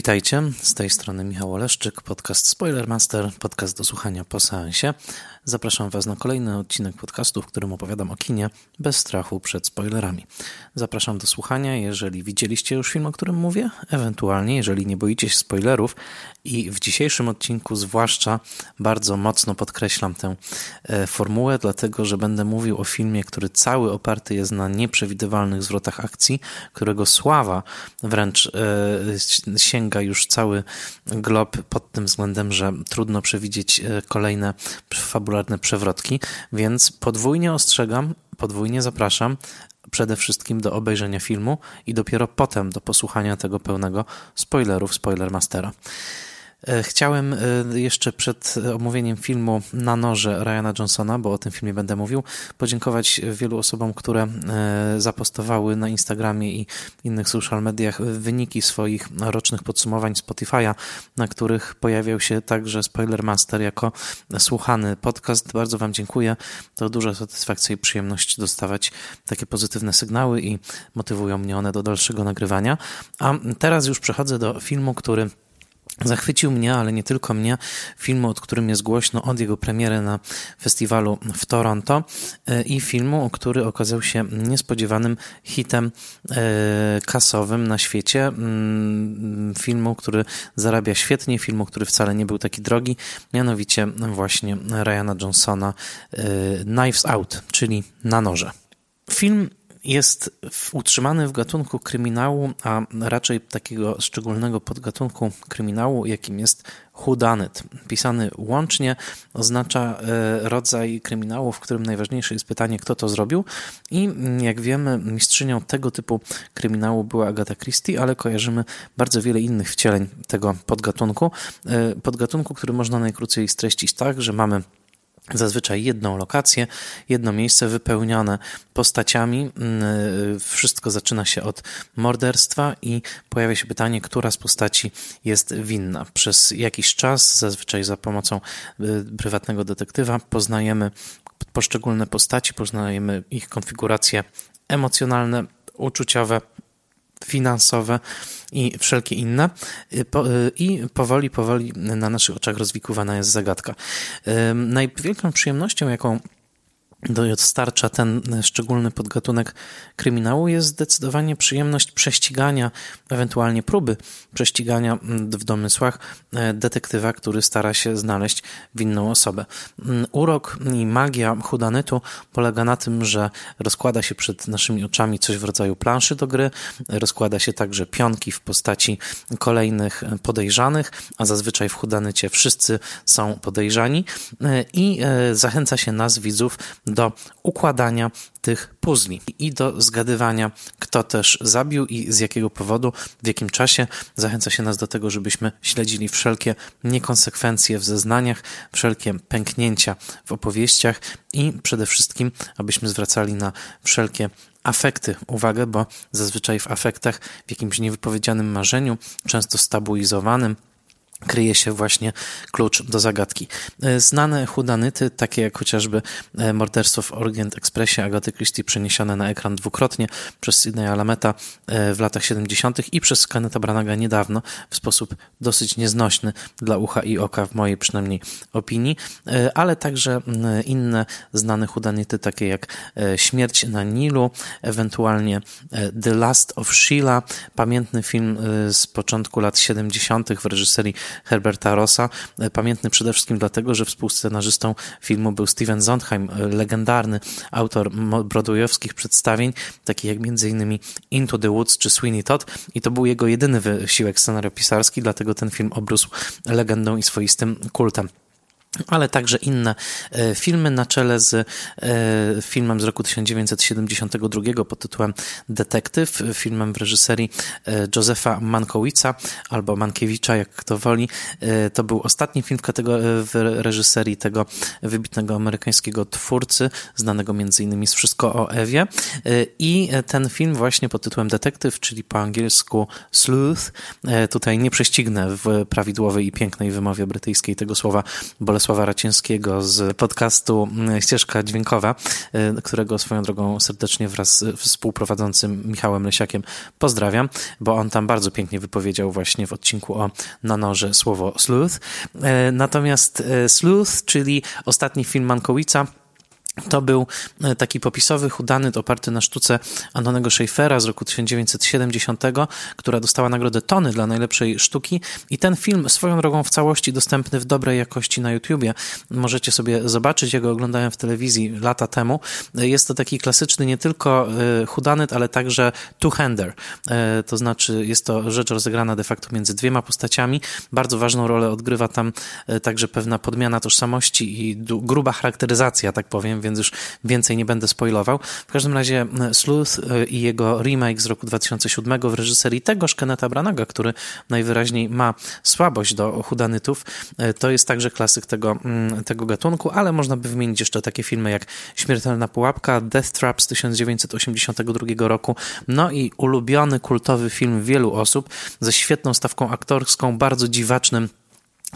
Witajcie, z tej strony Michał Oleszczyk, podcast Spoilermaster, podcast do słuchania po seansie. Zapraszam Was na kolejny odcinek podcastu, w którym opowiadam o kinie bez strachu przed spoilerami. Zapraszam do słuchania, jeżeli widzieliście już film, o którym mówię, ewentualnie jeżeli nie boicie się spoilerów i w dzisiejszym odcinku zwłaszcza bardzo mocno podkreślam tę e, formułę, dlatego że będę mówił o filmie, który cały oparty jest na nieprzewidywalnych zwrotach akcji, którego sława wręcz e, sięga już cały glob pod tym względem, że trudno przewidzieć e, kolejne fabularne przewrotki, więc podwójnie ostrzegam, podwójnie zapraszam przede wszystkim do obejrzenia filmu i dopiero potem do posłuchania tego pełnego spoilerów Spoilermastera. E, chciałem e, jeszcze przed omówieniem filmu na noże Ryana Johnsona, bo o tym filmie będę mówił, podziękować wielu osobom, które e, zapostowały na Instagramie i innych social mediach wyniki swoich rocznych podsumowań Spotify'a, na których pojawiał się także Spoilermaster jako słuchany podcast. Bardzo Wam dziękuję. To duża satysfakcja i przyjemność dostawać takie pozytywne sygnały i motywują mnie one do dalszego nagrywania. A teraz już przechodzę do filmu, który Zachwycił mnie, ale nie tylko mnie, filmu, od którym jest głośno od jego premiery na festiwalu w Toronto e, i filmu, który okazał się niespodziewanym hitem e, kasowym na świecie. Mm, filmu, który zarabia świetnie, filmu, który wcale nie był taki drogi, mianowicie właśnie Ryana Johnsona e, Knives Out, czyli na noże. Film jest utrzymany w gatunku kryminału, a raczej takiego szczególnego podgatunku kryminału, jakim jest whodunit. Pisany łącznie oznacza e, rodzaj kryminału, w którym najważniejsze jest pytanie, kto to zrobił. I jak wiemy, mistrzynią tego typu kryminału była Agatha Christie, ale kojarzymy bardzo wiele innych wcieleń tego podgatunku. E, podgatunku, który można najkrócej streścić tak, że mamy Zazwyczaj jedną lokację, jedno miejsce wypełnione postaciami. Mm, y, wszystko zaczyna się od morderstwa i pojawia się pytanie, która z postaci jest winna. Przez jakiś czas, zazwyczaj za pomocą y, prywatnego detektywa, poznajemy poszczególne postaci, poznajemy ich konfiguracje emocjonalne, uczuciowe, finansowe i wszelkie inne. Y, y, I powoli, powoli na naszych oczach rozwikływana jest zagadka. Największą przyjemnością, jaką dostarcza ten szczególny podgatunek kryminału jest zdecydowanie przyjemność prześcigania, ewentualnie próby prześcigania w domysłach e, detektywa, który stara się znaleźć winną osobę. Mm, urok i magia hudanytu polega na tym, że rozkłada się przed naszymi oczami coś w rodzaju planszy do gry, rozkłada się także pionki w postaci kolejnych podejrzanych, a zazwyczaj w hudanycie wszyscy są podejrzani e, i e, zachęca się nas, widzów, do układania tych puzli i do zgadywania, kto też zabił i z jakiego powodu, w jakim czasie. Zachęca się nas do tego, żebyśmy śledzili wszelkie niekonsekwencje w zeznaniach, wszelkie pęknięcia w opowieściach i przede wszystkim, abyśmy zwracali na wszelkie afekty uwagę, bo zazwyczaj w afektach, w jakimś niewypowiedzianym marzeniu, często stabilizowanym, kryje się właśnie klucz do zagadki. E, znane hudanyty, takie jak chociażby e, morderstwo w Orient Expressie Agaty Christie przeniesione na ekran dwukrotnie przez Sidneya Lameta e, w latach 70. i przez Kenneta Branaga niedawno w sposób dosyć nieznośny dla ucha i oka, w mojej przynajmniej opinii, ale także inne znane hudanyty, takie jak Śmierć na Nilu, ewentualnie The Last of Sheila, pamiętny film z początku lat 70. w reżyserii Herberta Rossa, pamiętny przede wszystkim dlatego, że współscenarzystą filmu był Steven Sondheim, legendarny autor broadwayowskich przedstawień, takich jak m.in. Into the Woods czy Sweeney Todd i to był jego jedyny wysiłek scenariopisarski, dlatego ten film obrósł legendą i swoistym kultem ale także inne e, filmy na czele z e, filmem z roku 1972 pod tytułem Detektyw, filmem w reżyserii e, Józefa Mankowica albo Mankiewicza, jak kto woli. To był ostatni film w reżyserii tego wybitnego amerykańskiego twórcy, znanego innymi z Wszystko o Ewie i ten film właśnie pod tytułem Detektyw, czyli po angielsku Sleuth, tutaj nie prześcignę w prawidłowej i pięknej wymowie brytyjskiej tego słowa, bo Bolesława Racińskiego z podcastu Ścieżka Dźwiękowa, którego swoją drogą serdecznie wraz z współprowadzącym Michałem Lesiakiem pozdrawiam, bo on tam bardzo pięknie wypowiedział właśnie w odcinku o Nanorze słowo sleuth. Natomiast Sleuth, czyli ostatni film Mankowica, to był e, taki popisowy hudanyt oparty na sztuce Antonego Schaeffera z roku 1970, która dostała nagrodę Tony dla najlepszej sztuki i ten film swoją drogą w całości dostępny w dobrej jakości na YouTubie. Możecie sobie zobaczyć, ja go oglądałem w telewizji lata temu. E, jest to taki klasyczny nie tylko e, hudanyt, ale także two-hander. To znaczy jest to rzecz rozegrana de facto między dwiema postaciami. Bardzo ważną rolę odgrywa tam także pewna podmiana tożsamości i gruba charakteryzacja, tak powiem, więc już więcej nie będę spoilował. W każdym razie Sleuth e, i jego remake z roku 2007 w reżyserii tegoż Keneta Branaga, który najwyraźniej ma słabość do hudanytów, e, to jest także klasyk tego, tego gatunku, ale można by wymienić jeszcze takie filmy jak Śmiertelna Pułapka, Death Trap z 1982 roku, no i ulubiony kultowy film wielu osób ze świetną stawką aktorską, bardzo dziwacznym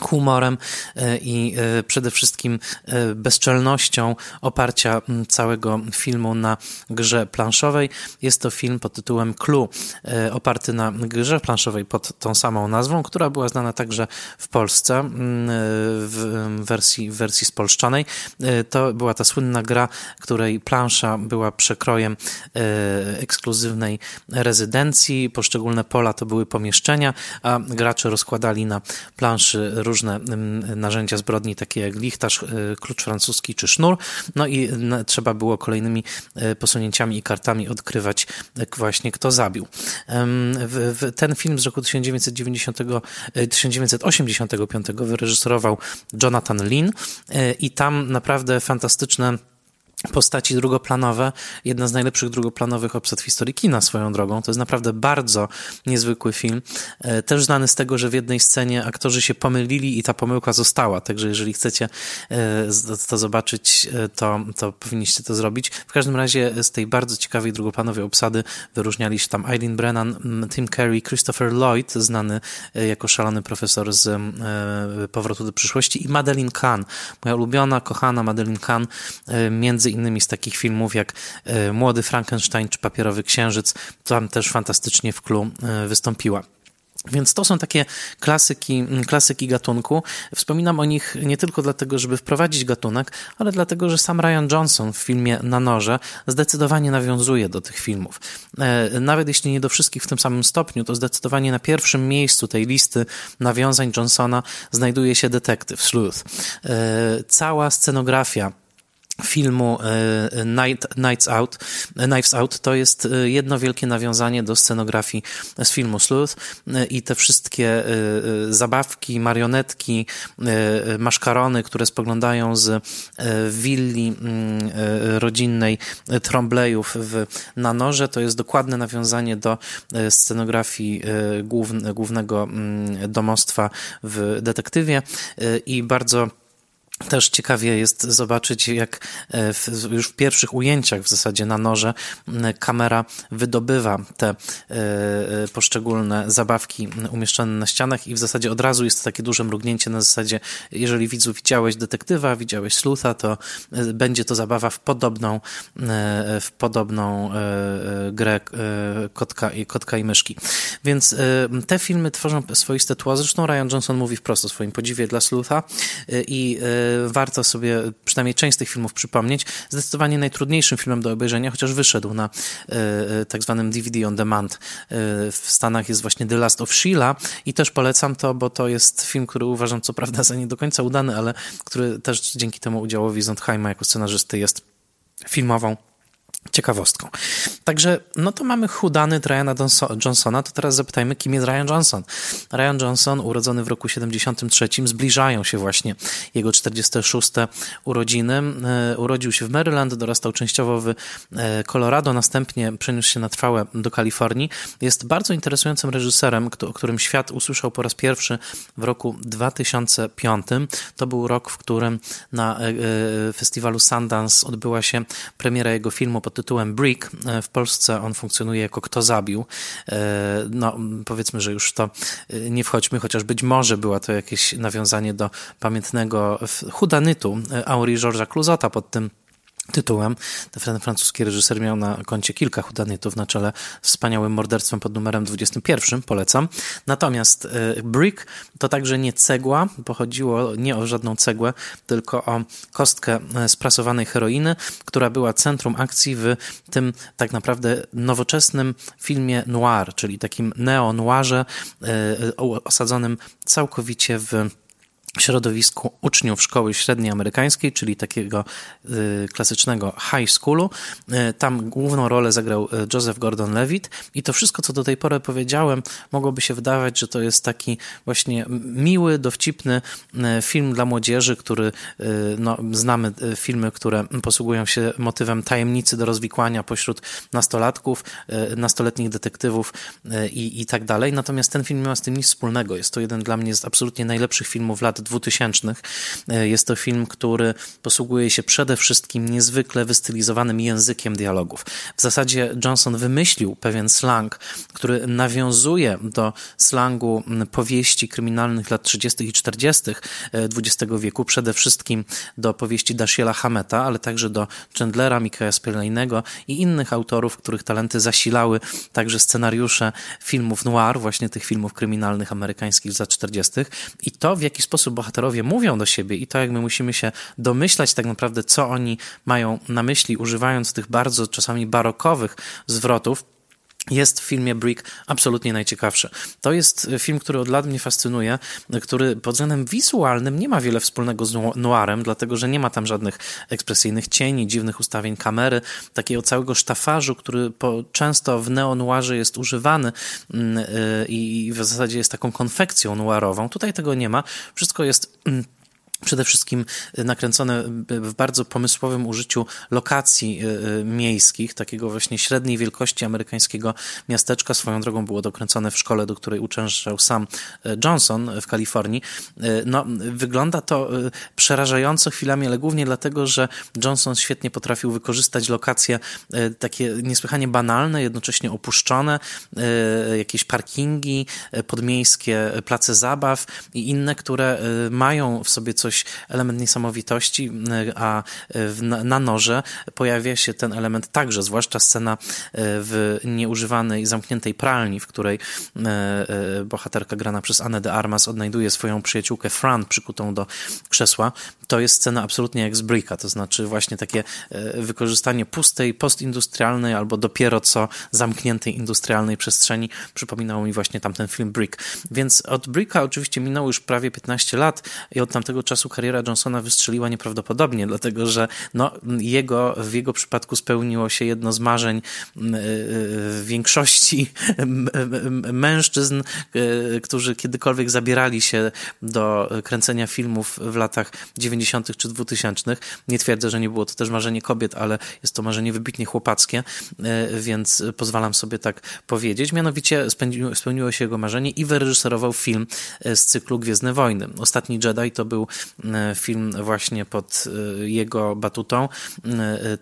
humorem e, i e, przede wszystkim e, bezczelnością oparcia całego filmu na grze planszowej. Jest to film pod tytułem Clue, oparty na grze planszowej pod tą samą nazwą, która była znana także w Polsce w wersji, w wersji spolszczonej. To była ta słynna gra, której plansza była przekrojem ekskluzywnej rezydencji. Poszczególne pola to były pomieszczenia, a gracze rozkładali na planszy różne narzędzia zbrodni, takie jak lichtarz, e, klucz francuski czy sznur. No i trzeba było kolejnymi e, posunięciami i kartami odkrywać właśnie kto zabił. Ten film z roku 1990, 1985 e, wyreżyserował Jonathan Lin i tam naprawdę fantastyczne postaci drugoplanowe, jedna z najlepszych drugoplanowych obsad w historii kina swoją drogą. To jest naprawdę bardzo niezwykły film. E, też znany z tego, że w jednej scenie aktorzy się pomylili i ta pomyłka została. Także jeżeli chcecie e, to zobaczyć, e, to, to powinniście to zrobić. W każdym razie z tej bardzo ciekawej drugoplanowej obsady wyróżniali się tam Eileen Brennan, Tim Curry, Christopher Lloyd, znany jako szalony profesor z Powrotu do przyszłości i Madeline Kahn, moja ulubiona, kochana Madeline Kahn, między innymi z takich filmów jak e, Młody Frankenstein czy Papierowy Księżyc. Tam też fantastycznie w Klu e, wystąpiła. Więc to są takie klasyki, klasyki gatunku. Wspominam o nich nie tylko dlatego, żeby wprowadzić gatunek, ale dlatego, że sam Ryan Johnson w filmie Na Noże zdecydowanie nawiązuje do tych filmów. E, nawet jeśli nie do wszystkich w tym samym stopniu, to zdecydowanie na pierwszym miejscu tej listy nawiązań Johnsona znajduje się detektyw Sleuth. Cała scenografia filmu e, Night, Nights Out, Knives Out to jest e, jedno wielkie nawiązanie do scenografii z filmu Sleuth. E, i te wszystkie zabawki, marionetki, maszkarony, które spoglądają z willi mm, rodzinnej Trombleyów w Nanorze, to jest dokładne nawiązanie do scenografii głównego mm, domostwa w detektywie. I bardzo też ciekawie jest zobaczyć, jak e, w, już w pierwszych ujęciach w zasadzie na noże kamera wydobywa te e, e, poszczególne zabawki umieszczone na ścianach i w zasadzie od razu jest takie duże mrugnięcie na zasadzie, jeżeli widzu widziałeś detektywa, widziałeś slutha, to będzie to zabawa w podobną, w podobną grę kotka i, kotka i myszki. Więc te filmy tworzą swoiste tło. Zresztą Ryan Johnson mówi wprost o swoim podziwie dla slutha i warto sobie przynajmniej część z tych filmów przypomnieć. Zdecydowanie najtrudniejszym filmem do obejrzenia, chociaż wyszedł na e, e, tak zwanym DVD on demand e, w Stanach jest właśnie The Last of Sheila i też polecam to, bo to jest film, który uważam co prawda za nie do końca udany, ale który też dzięki temu udziałowi Zondheima jako scenarzysty jest filmową ciekawostką. Także, no to mamy chudany Ryana Johnsona, to teraz zapytajmy, kim jest Ryan Johnson. Ryan Johnson, urodzony w roku 73, zbliżają się właśnie jego 46. urodziny. E, urodził się w Maryland, dorastał częściowo w e, Colorado, następnie przeniósł się na trwałe do Kalifornii. Jest bardzo interesującym reżyserem, o którym świat usłyszał po raz pierwszy w roku 2005. To był rok, w którym na e, festiwalu Sundance odbyła się premiera jego filmu pod tytułem Brick. W Polsce on funkcjonuje jako Kto zabił. No, powiedzmy, że już to nie wchodźmy, chociaż być może była to jakieś nawiązanie do pamiętnego Hudanytu Henri Georgesa Clouzota pod tym tytułem. Ten francuski reżyser miał na koncie kilka hudanytów na czele wspaniałym morderstwem pod numerem 21, polecam. Natomiast e, Brick to także nie cegła, pochodziło nie o żadną cegłę, tylko o kostkę e, sprasowanej heroiny, która była centrum akcji w tym tak naprawdę nowoczesnym filmie noir, czyli takim neo-noirze e, osadzonym całkowicie w środowisku uczniów szkoły średniej amerykańskiej, czyli takiego y, klasycznego high schoolu. Y, tam główną rolę zagrał y, Joseph Gordon-Levitt i to wszystko, co do tej pory powiedziałem, mogłoby się wydawać, że to jest taki właśnie miły, dowcipny film dla młodzieży, który, no, znamy filmy, które posługują się motywem tajemnicy do rozwikłania pośród nastolatków, nastoletnich detektywów i, i tak dalej. Natomiast ten film nie ma z tym nic wspólnego. Jest to jeden dla mnie z absolutnie najlepszych filmów lat 2000. E, jest to film, który posługuje się przede wszystkim niezwykle wystylizowanym językiem dialogów. W zasadzie Johnson wymyślił pewien slang, który nawiązuje do slangu powieści kryminalnych lat 30. i 40. XX e, wieku, przede wszystkim do powieści Dashiela Hameta, ale także do Chandlera, Mikaela Spillane i innych autorów, których talenty zasilały także scenariusze filmów noir, właśnie tych filmów kryminalnych amerykańskich z lat 40. I to, w jaki sposób bohaterowie mówią do siebie i to, jak my musimy się domyślać tak naprawdę, co oni mają na myśli, używając tych bardzo czasami barokowych zwrotów, jest w filmie Brick absolutnie najciekawszy. To jest film, który od lat mnie fascynuje, który pod względem wizualnym nie ma wiele wspólnego z noirem, dlatego że nie ma tam żadnych ekspresyjnych cieni, dziwnych ustawień kamery, takiego całego sztafarzu, który po, często w neo-noirze jest używany yy, i w zasadzie jest taką konfekcją noirową. Tutaj tego nie ma. Wszystko jest... Przede wszystkim nakręcone w bardzo pomysłowym użyciu lokacji e, miejskich, takiego właśnie średniej wielkości amerykańskiego miasteczka. Swoją drogą było dokręcone w szkole, do której uczęszczał sam Johnson w Kalifornii. No, wygląda to przerażająco chwilami, ale głównie dlatego, że Johnson świetnie potrafił wykorzystać lokacje takie niesłychanie banalne, jednocześnie opuszczone, jakieś parkingi, podmiejskie place zabaw i inne, które mają w sobie jakoś element niesamowitości, a w, na noże pojawia się ten element także, zwłaszcza scena e, w nieużywanej, zamkniętej pralni, w której bohaterka grana przez Anne de Armas odnajduje swoją przyjaciółkę Fran przykutą do krzesła. To jest scena absolutnie jak z Bricka, to znaczy właśnie takie wykorzystanie pustej, postindustrialnej albo dopiero co zamkniętej industrialnej przestrzeni. Przypominało mi właśnie tamten film Brick. Więc od Bricka oczywiście minęło już prawie 15 lat i od tamtego czasu czasu kariera Johnsona wystrzeliła nieprawdopodobnie, dlatego że no, jego, w jego przypadku spełniło się jedno z marzeń y, y, większości mężczyzn, y, którzy kiedykolwiek zabierali się do kręcenia filmów w latach 90. czy 2000. Nie twierdzę, że nie było to też marzenie kobiet, ale jest to marzenie wybitnie chłopackie, więc pozwalam sobie tak powiedzieć. Mianowicie spełniło się jego marzenie i wyreżyserował film z cyklu Gwiezdne Wojny. Ostatni Jedi to był film właśnie pod e, jego batutą. E,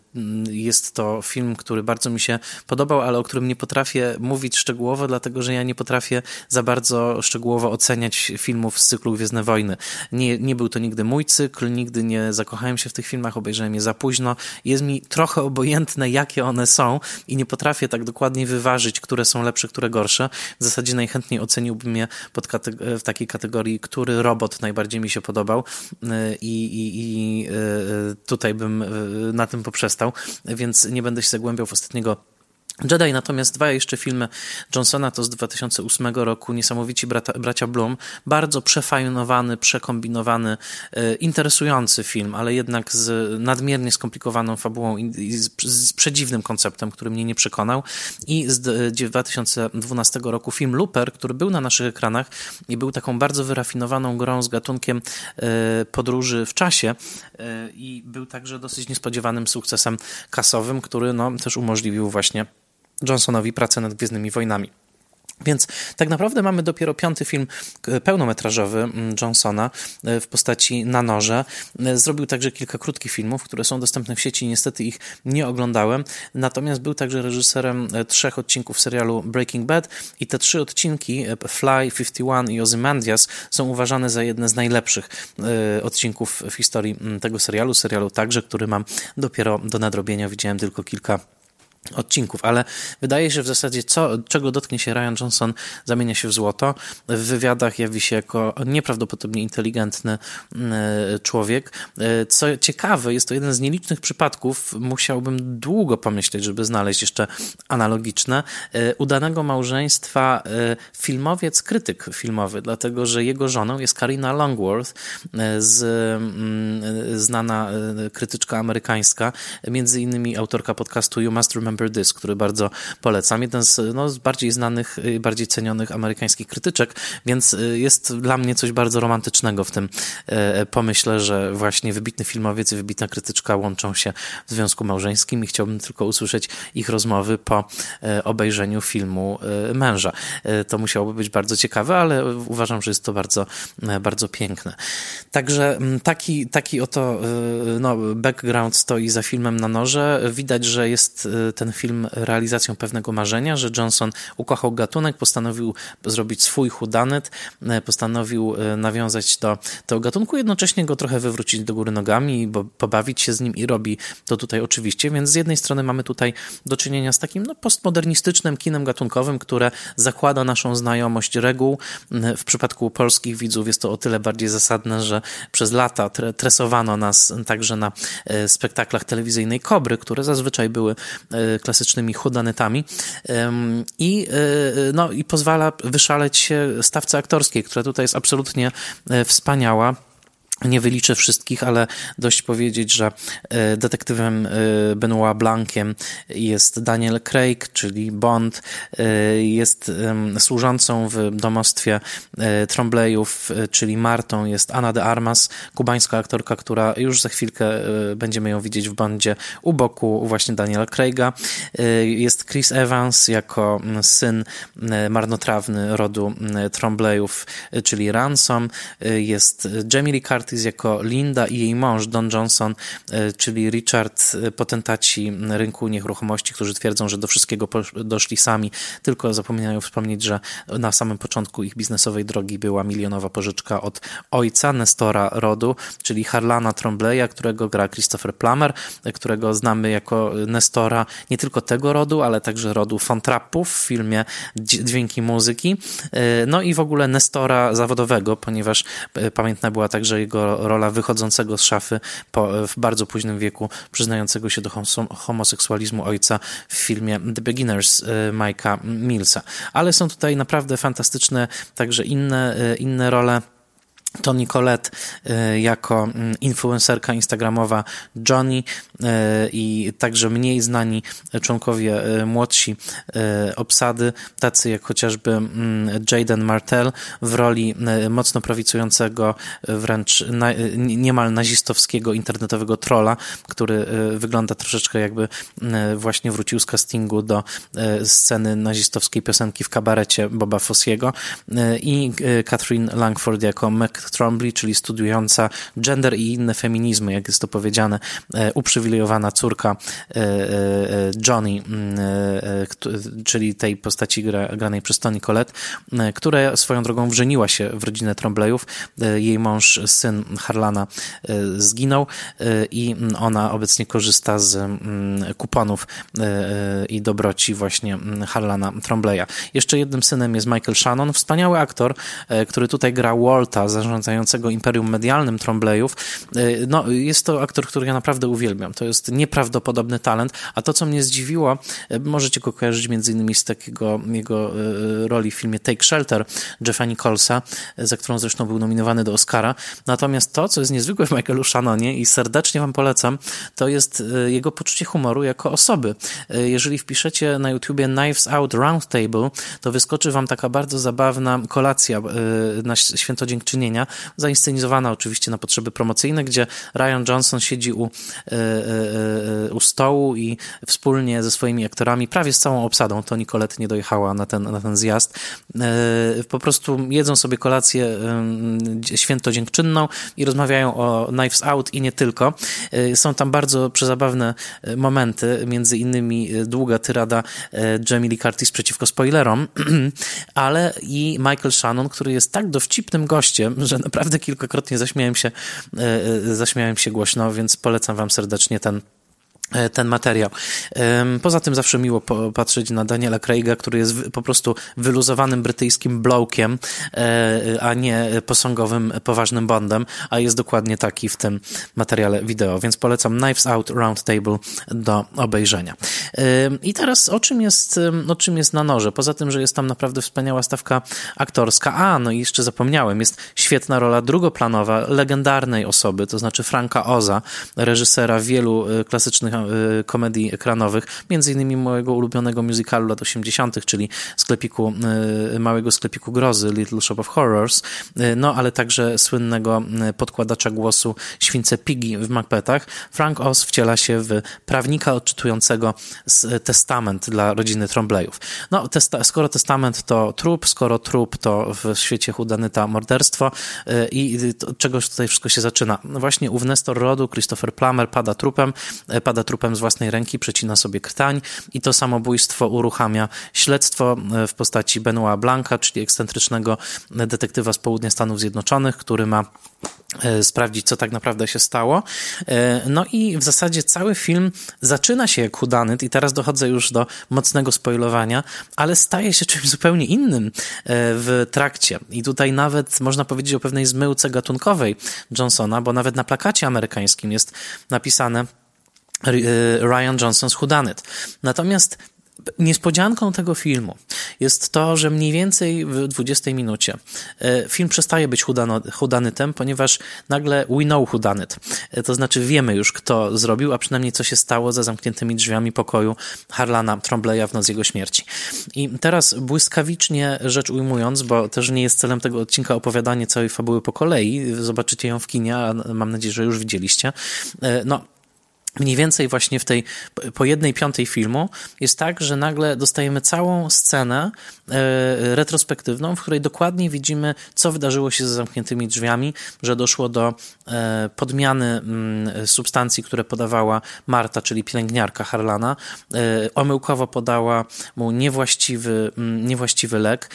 jest to film, który bardzo mi się podobał, ale o którym nie potrafię mówić szczegółowo, dlatego że ja nie potrafię za bardzo szczegółowo oceniać filmów z cyklu Gwiezdne Wojny. Nie, nie był to nigdy mój cykl, nigdy nie zakochałem się w tych filmach, obejrzałem je za późno. Jest mi trochę obojętne, jakie one są i nie potrafię tak dokładnie wyważyć, które są lepsze, które gorsze. W zasadzie najchętniej oceniłbym je pod w takiej kategorii, który robot najbardziej mi się podobał i, i, i e, tutaj bym e, na tym poprzestał, więc nie będę się zagłębiał w ostatniego Jedi natomiast dwa jeszcze filmy Johnsona to z 2008 roku, niesamowici brata, bracia Bloom, bardzo przefajnowany, przekombinowany, e, interesujący film, ale jednak z nadmiernie skomplikowaną fabułą i, z, przedziwnym konceptem, który mnie nie przekonał. I z 2012 roku film Looper, który był na naszych ekranach i był taką bardzo wyrafinowaną grą z gatunkiem e, podróży w czasie e, i był także dosyć niespodziewanym sukcesem kasowym, który no, też umożliwił właśnie Johnsonowi pracę nad Gwiezdnymi Wojnami. Więc tak naprawdę mamy dopiero piąty film pełnometrażowy mm, Johnsona e, w postaci Na noże. E, zrobił także kilka krótkich filmów, które są dostępne w sieci. Niestety ich nie oglądałem. Natomiast był także reżyserem e, trzech odcinków serialu Breaking Bad i te trzy odcinki Fly, 51 i Ozymandias są uważane za jedne z najlepszych odcinków w historii mm, tego serialu. Serialu także, który mam dopiero do nadrobienia. Widziałem tylko kilka odcinków, ale wydaje się w zasadzie, co, czego dotknie się Ryan Johnson, zamienia się w złoto. W wywiadach jawi się jako nieprawdopodobnie inteligentny e, człowiek. E, co ciekawe, jest to jeden z nielicznych przypadków, musiałbym długo pomyśleć, żeby znaleźć jeszcze analogiczne, e, udanego małżeństwa filmowiec, krytyk filmowy, dlatego, że jego żoną jest Karina Longworth, z, mm, znana krytyczka amerykańska, między innymi autorka podcastu You Must Remember Remember This, który bardzo polecam. Jeden z, no, z bardziej znanych, bardziej cenionych amerykańskich krytyczek, więc y, jest dla mnie coś bardzo romantycznego w tym y, pomyśle, że właśnie wybitny filmowiec i wybitna krytyczka łączą się w związku małżeńskim i chciałbym tylko usłyszeć ich rozmowy po obejrzeniu filmu Męża. To musiałoby być bardzo ciekawe, ale uważam, że jest to bardzo, bardzo piękne. Także taki, taki oto no, background stoi za filmem na noże. Widać, że jest ten film realizacją pewnego marzenia, że Johnson ukochał gatunek, postanowił zrobić swój hudanet, e, postanowił e, nawiązać do tego gatunku, jednocześnie go trochę wywrócić do góry nogami, bo pobawić się z nim i robi to tutaj oczywiście, więc z jednej strony mamy tutaj do czynienia z takim no, postmodernistycznym kinem gatunkowym, które zakłada naszą znajomość reguł. E, w przypadku polskich widzów jest to o tyle bardziej zasadne, że przez lata tresowano nas także na spektaklach telewizyjnej Kobry, które zazwyczaj były klasycznymi hudanetami i, e, no, i pozwala wyszaleć się stawce aktorskiej, która tutaj jest absolutnie e, wspaniała. Nie wyliczę wszystkich, ale dość powiedzieć, że e, detektywem e, Benoit Blanciem jest Daniel Craig, czyli Bond, e, jest służącą w domostwie Trombleyów, czyli Martą, jest Anna de Armas, kubańska aktorka, która już za chwilkę będziemy ją widzieć w Bondzie u boku właśnie Daniela Craiga. Jest Chris Evans jako syn marnotrawny rodu Trombleyów, czyli Ransom. Jest Jamie Lee Curtis, Curtis jako Linda i jej mąż Don Johnson, e, czyli Richard, e, potentaci rynku nieruchomości, którzy twierdzą, że do wszystkiego doszli sami, tylko zapominają wspomnieć, że na samym początku ich biznesowej drogi była milionowa pożyczka od ojca Nestora rodu, czyli Harlana Trombleya, którego gra Christopher Plummer, e, którego znamy jako Nestora nie tylko tego rodu, ale także rodu Fontrappów w filmie Dźwięki Muzyki. No i w ogóle Nestora zawodowego, ponieważ pamiętna była także jego rola wychodzącego z szafy po, w bardzo późnym wieku, przyznającego się do homoseksualizmu ojca w filmie The Beginners y, Mike'a Millsa. Ale są tutaj naprawdę fantastyczne także inne, y, inne role. Toni Collette y, jako mm, influencerka instagramowa Johnny y, i także mniej znani członkowie y, młodsi obsady, tacy jak chociażby mm, Jaden Martell w roli mocno prawicującego, wręcz niemal nazistowskiego internetowego trolla, który wygląda troszeczkę jakby właśnie wrócił z castingu do sceny nazistowskiej piosenki w kabarecie Boba Fossiego i Catherine Langford jako Mac Trombley, czyli studiująca gender i inne feminizmy, jak jest to powiedziane, e, uprzywilejowana córka e, e, Johnny, mm, czyli tej postaci granej przez Toni Collette, która swoją drogą wrzeniła się w rodzinę Trombleyów. Jej mąż, syn Harlana zginął i ona obecnie korzysta z mm, kuponów i dobroci właśnie Harlana Trombleya. Jeszcze jednym synem jest Michael Shannon, wspaniały aktor, który tutaj gra Walta, zarządzającego imperium medialnym Trombleyów. E, no, jest to aktor, którego ja naprawdę uwielbiam. To jest nieprawdopodobny talent, a to, co mnie zdziwiło, e, możecie go kojarzyć między innymi z takiego jego e, roli w filmie Take Shelter Jeffa Nicholsa, za którą zresztą był nominowany do Oscara. Natomiast to, co jest niezwykłe w Michaelu Shannonie i serdecznie wam polecam, to jest jego poczucie humoru jako osoby. Jeżeli wpiszecie na YouTubie Knives Out Roundtable, to wyskoczy wam taka bardzo zabawna kolacja na święto dziękczynienia, spoilerowania, zainscenizowana oczywiście na potrzeby promocyjne, gdzie Ryan Johnson siedzi u, u stołu i wspólnie ze swoimi aktorami, prawie z całą obsadą, to Nicolette nie dojechała na ten, na ten zjazd, po prostu jedzą sobie kolację święto dziękczynną i rozmawiają o Knives Out i nie tylko. Są tam bardzo przezabawne momenty, między innymi długa tyrada Jamie Lee Curtis przeciwko spoilerom, ale i Michael Shannon, który jest tak dowcipnym gościem, że naprawdę kilkakrotnie zaśmiałem się, zaśmiałem się głośno, więc polecam wam serdecznie ten E, ten materiał. Poza tym zawsze miło patrzeć na Daniela Craiga, który jest po prostu wyluzowanym brytyjskim blokiem, e, a nie posągowym, poważnym Bondem, a jest dokładnie taki w tym materiale wideo, więc polecam Knives Out Roundtable do obejrzenia. I teraz o czym jest, o czym jest na noże? Poza tym, że jest tam naprawdę wspaniała stawka aktorska, a no i jeszcze zapomniałem, jest świetna rola drugoplanowa, legendarnej osoby, to znaczy Franka Oza, reżysera wielu e, klasycznych Y, komedii ekranowych, między innymi mojego ulubionego musicalu lat 80., czyli sklepiku, y, małego sklepiku grozy Little Shop of Horrors, y, no ale także słynnego podkładacza głosu śwince Piggy w Macbethach. Frank Oz wciela się w prawnika odczytującego testament dla rodziny Trombleyów. No, testa skoro testament to trup, skoro trup to w świecie Hudanyta morderstwo i czegoś tutaj wszystko się zaczyna. No właśnie ów Nestor rodu, Christopher Plummer pada trupem, pada trupem trupem z własnej ręki, przecina sobie krtań i to samobójstwo uruchamia śledztwo e, w postaci Benoit Blanca, czyli ekscentrycznego detektywa z południa Stanów Zjednoczonych, który ma e, sprawdzić, co tak naprawdę się stało. E, no i w zasadzie cały film zaczyna się jak hudanyt i teraz dochodzę już do mocnego spoilowania, ale staje się czymś zupełnie innym w trakcie. I tutaj nawet można powiedzieć o pewnej zmyłce gatunkowej Johnsona, bo nawet na plakacie amerykańskim jest napisane Ryan Johnson's Whodunit. Natomiast Niespodzianką tego filmu jest to, że mniej więcej w 20 minucie y, film przestaje być hudanytem, ponieważ nagle we know hudanit. Y, to znaczy wiemy już, kto zrobił, a przynajmniej co się stało za zamkniętymi drzwiami pokoju Harlana Trombleya w noc jego śmierci. I teraz błyskawicznie rzecz ujmując, bo też nie jest celem tego odcinka opowiadanie całej fabuły po kolei, zobaczycie ją w kinie, a mam nadzieję, że już widzieliście. No, mniej więcej właśnie w tej, po jednej piątej filmu jest tak, że nagle dostajemy całą scenę e, retrospektywną, w której dokładnie widzimy, co wydarzyło się za zamkniętymi drzwiami, że doszło do e, podmiany mm, substancji, które podawała Marta, czyli pielęgniarka Harlana. E, omyłkowo podała mu niewłaściwy, mm, niewłaściwy lek,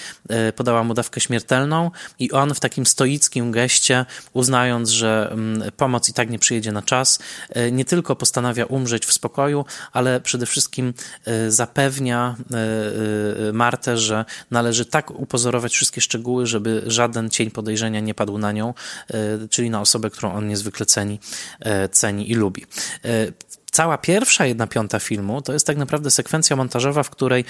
podała mu dawkę śmiertelną i on w takim stoickim geście, uznając, że mm, pomoc i tak nie przyjedzie na czas, nie tylko postanawia umrzeć w spokoju, ale przede wszystkim e, zapewnia e, e, Martę, że należy tak upozorować wszystkie szczegóły, żeby żaden cień podejrzenia nie padł na nią, czyli na osobę, którą on niezwykle ceni, ceni i lubi. Cała pierwsza jedna piąta filmu to jest tak naprawdę sekwencja montażowa, w której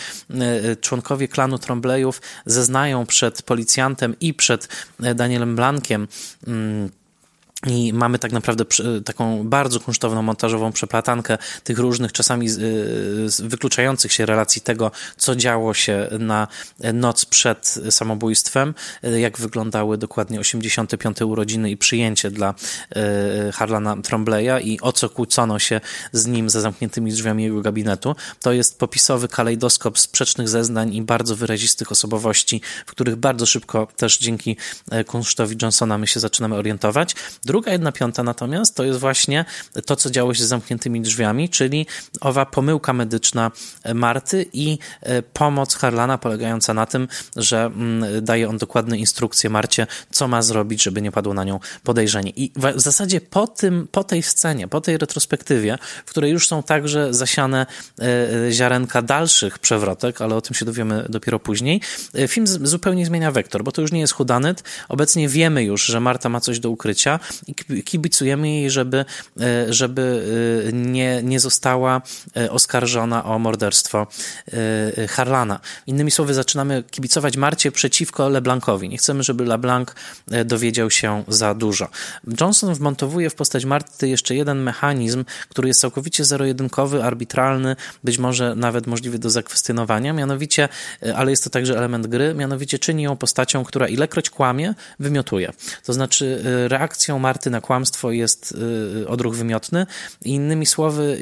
członkowie klanu Trombleyów zeznają przed policjantem i przed Danielem Blankiem mm, i mamy tak naprawdę taką bardzo kunsztowną montażową przeplatankę tych różnych, czasami wykluczających się relacji tego, co działo się na noc przed samobójstwem, jak wyglądały dokładnie 85. urodziny i przyjęcie dla e, Harlana Trombleya i o co kłócono się z nim za zamkniętymi drzwiami jego gabinetu. To jest popisowy kalejdoskop sprzecznych zeznań i bardzo wyrazistych osobowości, w których bardzo szybko też dzięki e, kunsztowi Johnsona my się zaczynamy orientować. Jedna piąta natomiast to jest właśnie to, co działo się z zamkniętymi drzwiami, czyli owa pomyłka medyczna Marty i e, pomoc Harlana polegająca na tym, że mm, daje on dokładne instrukcje Marcie, co ma zrobić, żeby nie padło na nią podejrzenie. I w zasadzie po, tym, po tej scenie, po tej retrospektywie, w której już są także zasiane e, e, ziarenka dalszych przewrotek, ale o tym się dowiemy dopiero później, film zupełnie zmienia wektor, bo to już nie jest hudanyt. Obecnie wiemy już, że Marta ma coś do ukrycia, i kibicujemy jej, żeby, żeby nie, nie została oskarżona o morderstwo Harlana. Innymi słowy, zaczynamy kibicować Marcie przeciwko LeBlancowi. Nie chcemy, żeby LeBlanc dowiedział się za dużo. Johnson wmontowuje w postać Marty jeszcze jeden mechanizm, który jest całkowicie zero-jedynkowy, arbitralny, być może nawet możliwy do zakwestionowania, mianowicie, e, ale jest to także element gry, mianowicie czyni ją postacią, która ilekroć kłamie, wymiotuje. To znaczy e, reakcją Marty na kłamstwo jest e, odruch wymiotny i innymi słowy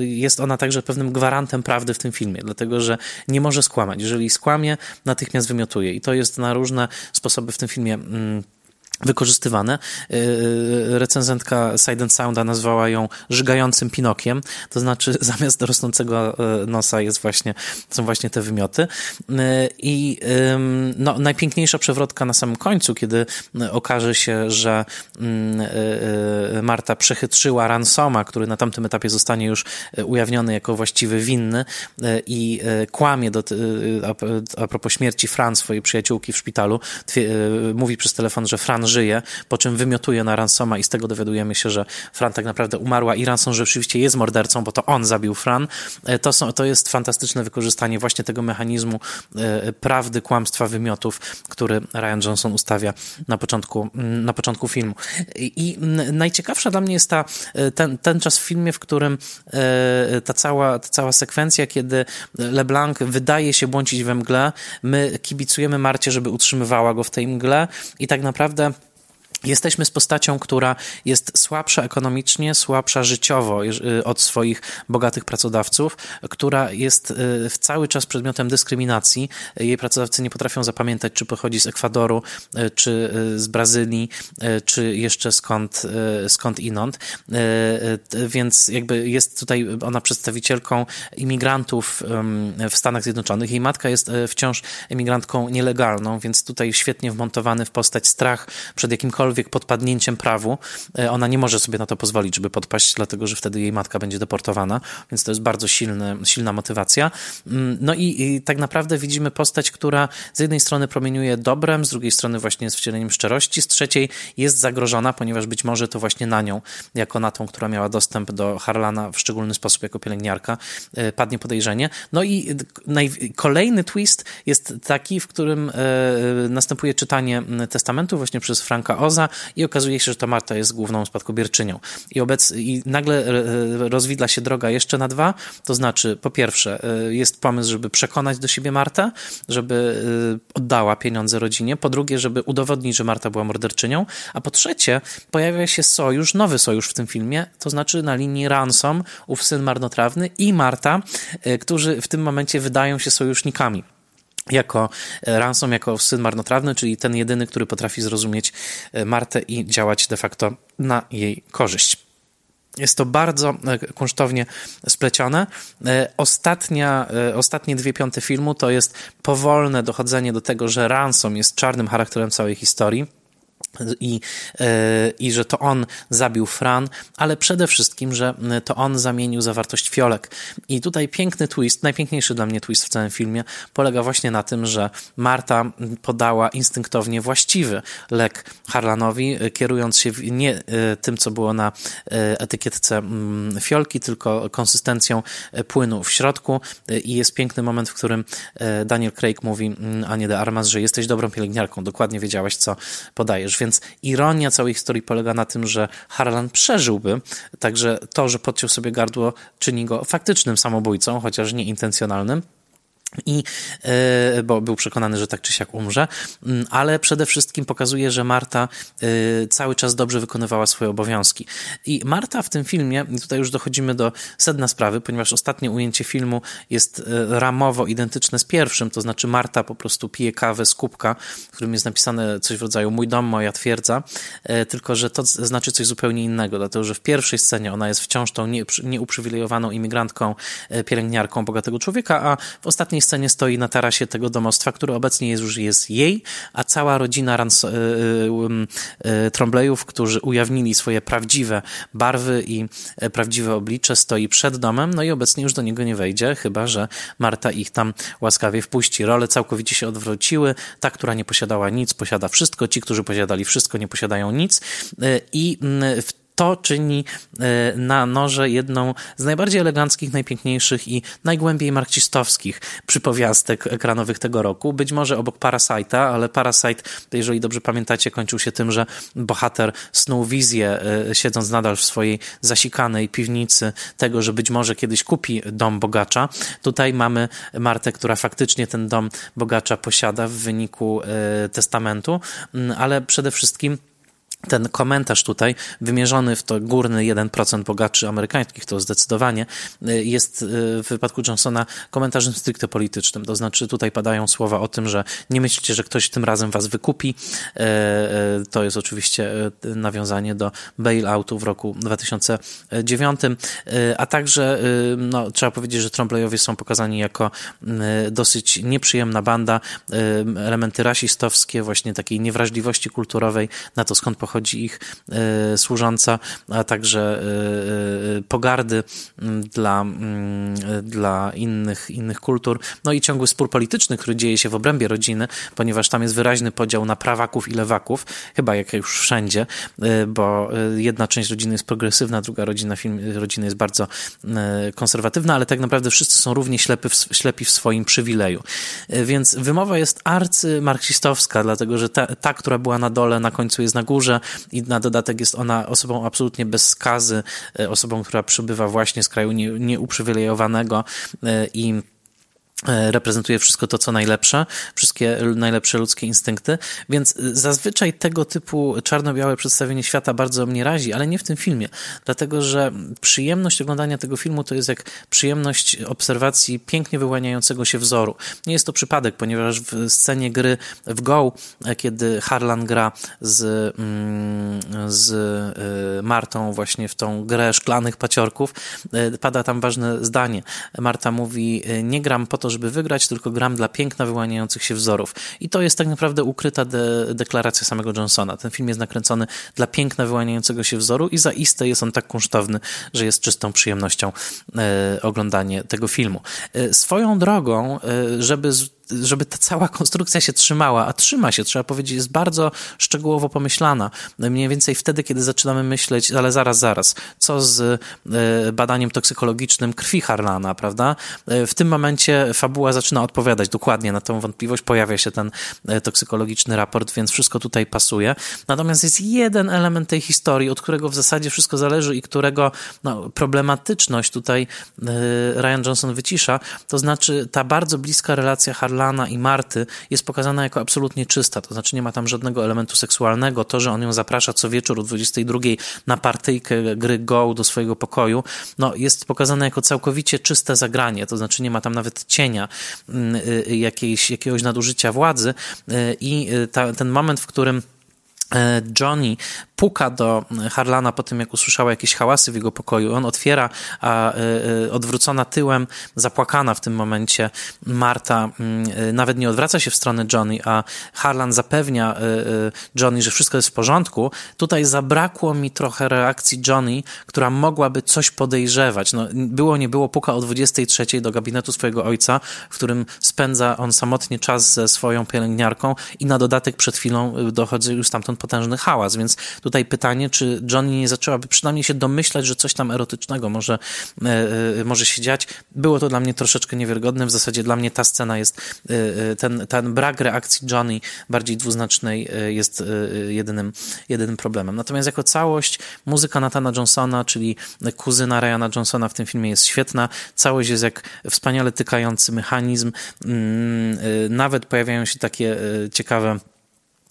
jest ona także pewnym gwarantem prawdy w tym filmie, dlatego że nie może skłamać. Jeżeli skłamie, natychmiast wymiotuje i to jest na różne sposoby w tym filmie mm, wykorzystywane. Y, y, recenzentka Side and Sounda nazwała ją żygającym Pinokiem, to znaczy zamiast rosnącego y, nosa jest właśnie, są właśnie te wymioty. I no, najpiękniejsza przewrotka na samym końcu, kiedy okaże się, że mm, Marta przechytrzyła Ransoma, który na tamtym etapie zostanie już ujawniony jako właściwy winny i kłamie do, a propos śmierci Fran, swojej przyjaciółki w szpitalu, mówi przez telefon, że Fran żyje, po czym wymiotuje na Ransoma i z tego dowiadujemy się, że Fran tak naprawdę umarła i Ransom rzeczywiście jest mordercą, bo to on zabił Fran. E, to, są, to jest fantastyczne wykorzystanie właśnie tego mechanizmu e, prawdy, kłamstwa, wymiotów, który Ryan Johnson ustawia na początku, na początku filmu. I najciekawsza dla mnie jest ta, e, ten, ten czas w filmie, w którym ta cała, ta cała sekwencja, kiedy LeBlanc wydaje się błądzić we mgle, my kibicujemy Marcie, żeby utrzymywała go w tej mgle i tak naprawdę Jesteśmy z postacią, która jest słabsza ekonomicznie, słabsza życiowo y, od swoich bogatych pracodawców, która jest y, cały czas przedmiotem dyskryminacji. Jej pracodawcy nie potrafią zapamiętać, czy pochodzi z Ekwadoru, y, czy z Brazylii, czy jeszcze skąd, skąd inąd. Więc jakby jest tutaj ona przedstawicielką imigrantów w Stanach Zjednoczonych. Jej matka jest wciąż emigrantką nielegalną, więc tutaj świetnie wmontowany w postać strach przed jakimkolwiek jakimkolwiek podpadnięciem prawu, e, ona nie może sobie na to pozwolić, żeby podpaść, dlatego że wtedy jej matka będzie deportowana, więc to jest bardzo silny, silna motywacja. Mm, no i, i tak naprawdę widzimy postać, która z jednej strony promieniuje dobrem, z drugiej strony właśnie jest wcieleniem szczerości, z trzeciej jest zagrożona, ponieważ być może to właśnie na nią, jako na tą, która miała dostęp do Harlana w szczególny sposób jako pielęgniarka, e, padnie podejrzenie. No i kolejny twist jest taki, w którym e, następuje czytanie testamentu właśnie przez Franka Oza, i okazuje się, że to Marta jest główną spadkobierczynią. I, obec, i nagle e, rozwidla się droga jeszcze na dwa, to znaczy po pierwsze e, jest pomysł, żeby przekonać do siebie Martę, żeby e, oddała pieniądze rodzinie, po drugie, żeby udowodnić, że Marta była morderczynią, a po trzecie pojawia się sojusz, nowy sojusz w tym filmie, to znaczy na linii Ransom, ów syn marnotrawny i Marta, którzy w tym momencie wydają się sojusznikami jako e, Ransom, jako syn marnotrawny, czyli ten jedyny, który potrafi zrozumieć e, Martę i działać de facto na jej korzyść. Jest to bardzo e, kunsztownie splecione. Ostatnia, ostatnie dwie piąte filmu to jest powolne dochodzenie do tego, że Ransom jest czarnym charakterem całej historii i, e, i że to on zabił Fran, ale przede wszystkim, że to on zamienił zawartość fiolek. I tutaj piękny twist, najpiękniejszy dla mnie twist w całym filmie, polega właśnie na tym, że Marta podała instynktownie właściwy lek Harlanowi, kierując się nie e, tym, co było na e, etykietce mm, fiolki, tylko konsystencją płynu w środku. I jest piękny moment, w którym Daniel Craig mówi mm, Anie de Armas, że jesteś dobrą pielęgniarką, dokładnie wiedziałaś, co podajesz. Więc ironia całej historii polega na tym, że Harlan przeżyłby, także to, że podciął sobie gardło, czyni go faktycznym samobójcą, chociaż nieintencjonalnym. I, e, bo był przekonany, że tak czy siak umrze, mm, ale przede wszystkim pokazuje, że Marta e, cały czas dobrze wykonywała swoje obowiązki. I Marta w tym filmie, tutaj już dochodzimy do sedna sprawy, ponieważ ostatnie ujęcie filmu jest e, ramowo identyczne z pierwszym, to znaczy Marta po prostu pije kawę z kubka, w którym jest napisane coś w rodzaju mój dom, moja twierdza, tylko że to znaczy coś zupełnie innego, dlatego że w pierwszej scenie ona jest wciąż tą nieuprzywilejowaną imigrantką, pielęgniarką bogatego człowieka, a w ostatniej ostatniej scenie stoi na tarasie tego domostwa, który obecnie jest, już jest jej, a cała rodzina Rans y, y, Trombleyów, którzy ujawnili swoje prawdziwe barwy i prawdziwe oblicze, stoi przed domem, no i obecnie już do niego nie wejdzie, chyba że Marta ich tam łaskawie wpuści. Role całkowicie się odwróciły. Ta, która nie posiadała nic, posiada wszystko. Ci, którzy posiadali wszystko, nie posiadają nic. I mm, w to czyni e, na noże jedną z najbardziej eleganckich, najpiękniejszych i najgłębiej marksistowskich przypowiastek ekranowych tego roku. Być może obok Parasite'a, ale Parasite, jeżeli dobrze pamiętacie, kończył się tym, że bohater snuł wizję, e, siedząc nadal w swojej zasikanej piwnicy, tego, że być może kiedyś kupi dom bogacza. Tutaj mamy Martę, która faktycznie ten dom bogacza posiada w wyniku e, testamentu, ale przede wszystkim ten komentarz tutaj, wymierzony w to górny 1% bogaczy amerykańskich, to zdecydowanie, y, jest y, w wypadku Johnsona komentarzem stricte politycznym. To znaczy, tutaj padają słowa o tym, że nie myślicie, że ktoś tym razem was wykupi. Y, to jest oczywiście nawiązanie do bailoutu w roku 2009, a także no, trzeba powiedzieć, że Trombleyowie są pokazani jako dosyć nieprzyjemna banda, elementy rasistowskie, właśnie takiej niewrażliwości kulturowej na to, skąd pochodzi pochodzi ich e, służąca, a także e, e, pogardy dla, dla innych, innych kultur. No i ciągły spór polityczny, który dzieje się w obrębie rodziny, ponieważ tam jest wyraźny podział na prawaków i lewaków, chyba jak już wszędzie, bo jedna część rodziny jest progresywna, druga rodzina film, rodziny jest bardzo konserwatywna, ale tak naprawdę wszyscy są równie ślepy, ślepi w swoim przywileju. Więc wymowa jest arcymarksistowska, dlatego że ta, ta, która była na dole, na końcu jest na górze, i na dodatek jest ona osobą absolutnie bez skazy, e, osobą, która przybywa właśnie z kraju nieuprzywilejowanego e, i reprezentuje wszystko to, co najlepsze, wszystkie najlepsze ludzkie instynkty, więc zazwyczaj tego typu czarno-białe przedstawienie świata bardzo mnie razi, ale nie w tym filmie, dlatego że przyjemność oglądania tego filmu to jest jak przyjemność obserwacji pięknie wyłaniającego się wzoru. Nie jest to przypadek, ponieważ w scenie gry w Go, e, kiedy Harlan gra z, mm, z e, Martą właśnie w tą grę szklanych paciorków, pada tam ważne zdanie. Marta mówi, nie gram po to, to, żeby wygrać, tylko gram dla piękna wyłaniających się wzorów. I to jest tak naprawdę ukryta de deklaracja samego Johnsona. Ten film jest nakręcony dla piękna wyłaniającego się wzoru i zaiste jest on tak kunsztowny, że jest czystą przyjemnością e, oglądanie tego filmu. E, swoją drogą, e, żeby żeby ta cała konstrukcja się trzymała, a trzyma się, trzeba powiedzieć, jest bardzo szczegółowo pomyślana. Mniej więcej wtedy, kiedy zaczynamy myśleć, ale zaraz, zaraz, co z e, badaniem toksykologicznym krwi Harlana, prawda? E, w tym momencie fabuła zaczyna odpowiadać dokładnie na tą wątpliwość, pojawia się ten e, toksykologiczny raport, więc wszystko tutaj pasuje. Natomiast jest jeden element tej historii, od którego w zasadzie wszystko zależy i którego no, problematyczność tutaj Ryan Johnson wycisza, to znaczy ta bardzo bliska relacja Harlana Lana i Marty jest pokazana jako absolutnie czysta, to znaczy nie ma tam żadnego elementu seksualnego. To, że on ją zaprasza co wieczór o 22 na partyjkę gry Go do swojego pokoju, no jest pokazane jako całkowicie czyste zagranie, to znaczy nie ma tam nawet cienia mm, y, y, jakiejś, jakiegoś nadużycia władzy. Y, i ta, ten moment, w którym Johnny puka do Harlana po tym, jak usłyszała jakieś hałasy w jego pokoju. On otwiera, a e, e, odwrócona tyłem, zapłakana w tym momencie, Marta mm, nawet nie odwraca się w stronę Johnny, a Harlan zapewnia Johnny, że wszystko jest w porządku. Tutaj zabrakło mi trochę reakcji Johnny, która mogłaby coś podejrzewać. No, było, nie było, puka o 23 do gabinetu swojego ojca, w którym spędza on samotnie czas ze swoją pielęgniarką i na dodatek przed chwilą dochodzi już stamtąd potężny hałas, więc tutaj pytanie, czy Johnny nie zaczęłaby przynajmniej się domyślać, że coś tam erotycznego może, e, e, może się dziać. Było to dla mnie troszeczkę niewiarygodne, w zasadzie dla mnie ta scena jest, e, ten, ten brak reakcji Johnny bardziej dwuznacznej jest jedynym, jedynym problemem. Natomiast jako całość muzyka Nathana Johnsona, czyli kuzyna Ryana Johnsona w tym filmie jest świetna. Całość jest jak wspaniale tykający mechanizm. Mm, nawet pojawiają się takie ciekawe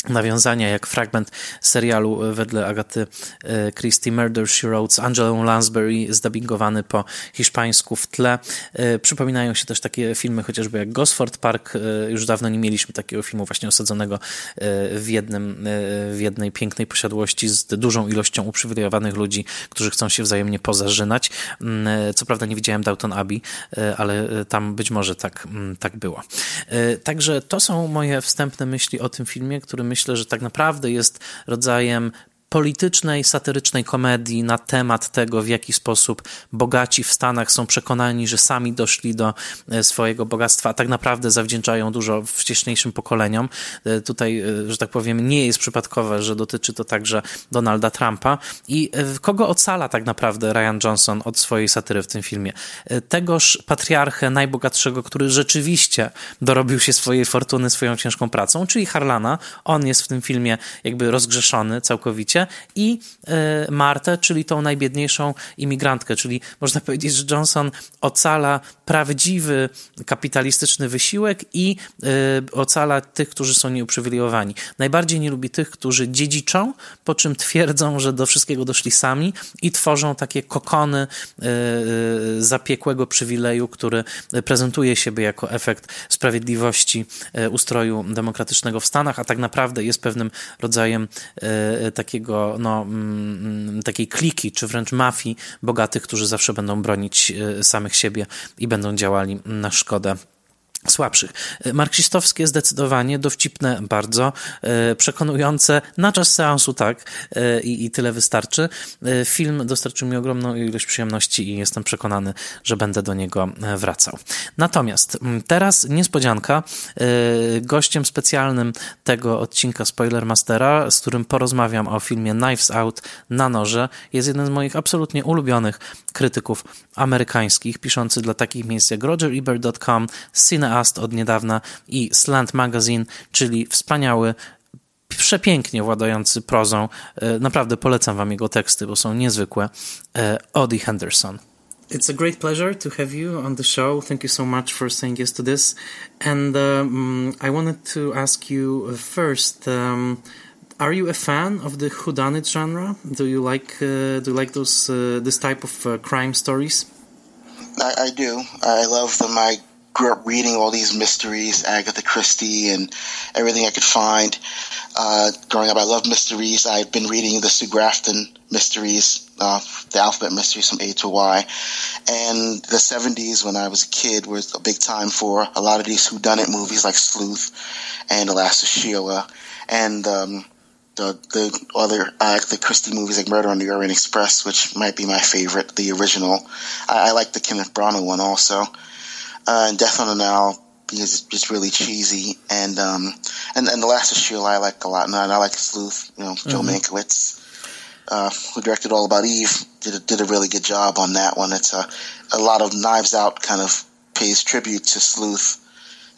nawiązania jak fragment serialu wedle Agaty e, Christie Murder She Wrote z Angelą Lansbury zdubbingowany po hiszpańsku w tle. E, przypominają się też takie filmy chociażby jak Gosford Park. E, już dawno nie mieliśmy takiego filmu właśnie osadzonego w, jednym, w jednej pięknej posiadłości z dużą ilością uprzywilejowanych ludzi, którzy chcą się wzajemnie pozażynać. Mm, co prawda nie widziałem Downton Abbey, ale tam być może tak, mm, tak było. Także to są moje wstępne myśli o tym filmie, który myślę myślę, że tak naprawdę jest rodzajem politycznej, satyrycznej komedii na temat tego, w jaki sposób bogaci w Stanach są przekonani, że sami doszli do e, swojego bogactwa, a tak naprawdę zawdzięczają dużo wcześniejszym pokoleniom. E, tutaj, e, że tak powiem, nie jest przypadkowe, że dotyczy to także Donalda Trumpa. I kogo ocala tak naprawdę Ryan Johnson od swojej satyry w tym filmie? Tegoż patriarchę najbogatszego, który rzeczywiście dorobił się swojej fortuny swoją ciężką pracą, czyli Harlana. On jest w tym filmie jakby rozgrzeszony całkowicie i e, Martę, czyli tą najbiedniejszą imigrantkę, czyli można powiedzieć, że Johnson ocala prawdziwy kapitalistyczny wysiłek i e, ocala tych, którzy są nieuprzywilejowani. Najbardziej nie lubi tych, którzy dziedziczą, po czym twierdzą, że do wszystkiego doszli sami i tworzą takie kokony e, zapiekłego przywileju, który prezentuje siebie jako efekt sprawiedliwości ustroju demokratycznego w Stanach, a tak naprawdę jest pewnym rodzajem takiego takiego, no, mm, mm, takiej kliki, czy wręcz mafii bogatych, którzy zawsze będą bronić e, samych siebie i będą działali na szkodę słabszych. Marksistowskie zdecydowanie, dowcipne bardzo, e, przekonujące, na czas seansu tak e, i, i tyle wystarczy. E, film dostarczył mi ogromną ilość przyjemności i jestem przekonany, że będę do niego wracał. Natomiast teraz niespodzianka. Gościem specjalnym tego odcinka Spoilermastera, z którym porozmawiam o filmie Knives Out na noże, jest jeden z moich absolutnie ulubionych krytyków amerykańskich, piszący dla takich miejsc jak RogerEbert.com, Cineast od niedawna i Slant Magazine, czyli wspaniały przepięknie władający prozą. E, naprawdę polecam wam jego teksty, bo są niezwykłe. E, Odie Henderson. It's a great pleasure to have you on the show. Thank you so much for saying yes to this. And um, I wanted to ask you first. Um, are you a fan of the whodunit genre? Do you like uh, do you like those uh, this type of uh, crime stories? I, I, do. I love them. I grew up reading all these mysteries, Agatha Christie, and everything I could find. Uh, growing up, I love mysteries. I've been reading the Sue Grafton mysteries, uh, the alphabet mysteries from A to Y, and the '70s when I was a kid was a big time for a lot of these whodunit movies like Sleuth and The Last of Sheila, and um, the the other the Christie movies like Murder on the Orient Express, which might be my favorite, the original. I, I like the Kenneth Branagh one also, uh, and Death on the Nile because it's just really cheesy, and um and and the Last of Sheila I like a lot, and I like Sleuth, you know, mm-hmm. Joe Mankiewicz. Uh, who directed All About Eve did a, did a really good job on that one. It's a a lot of Knives Out kind of pays tribute to Sleuth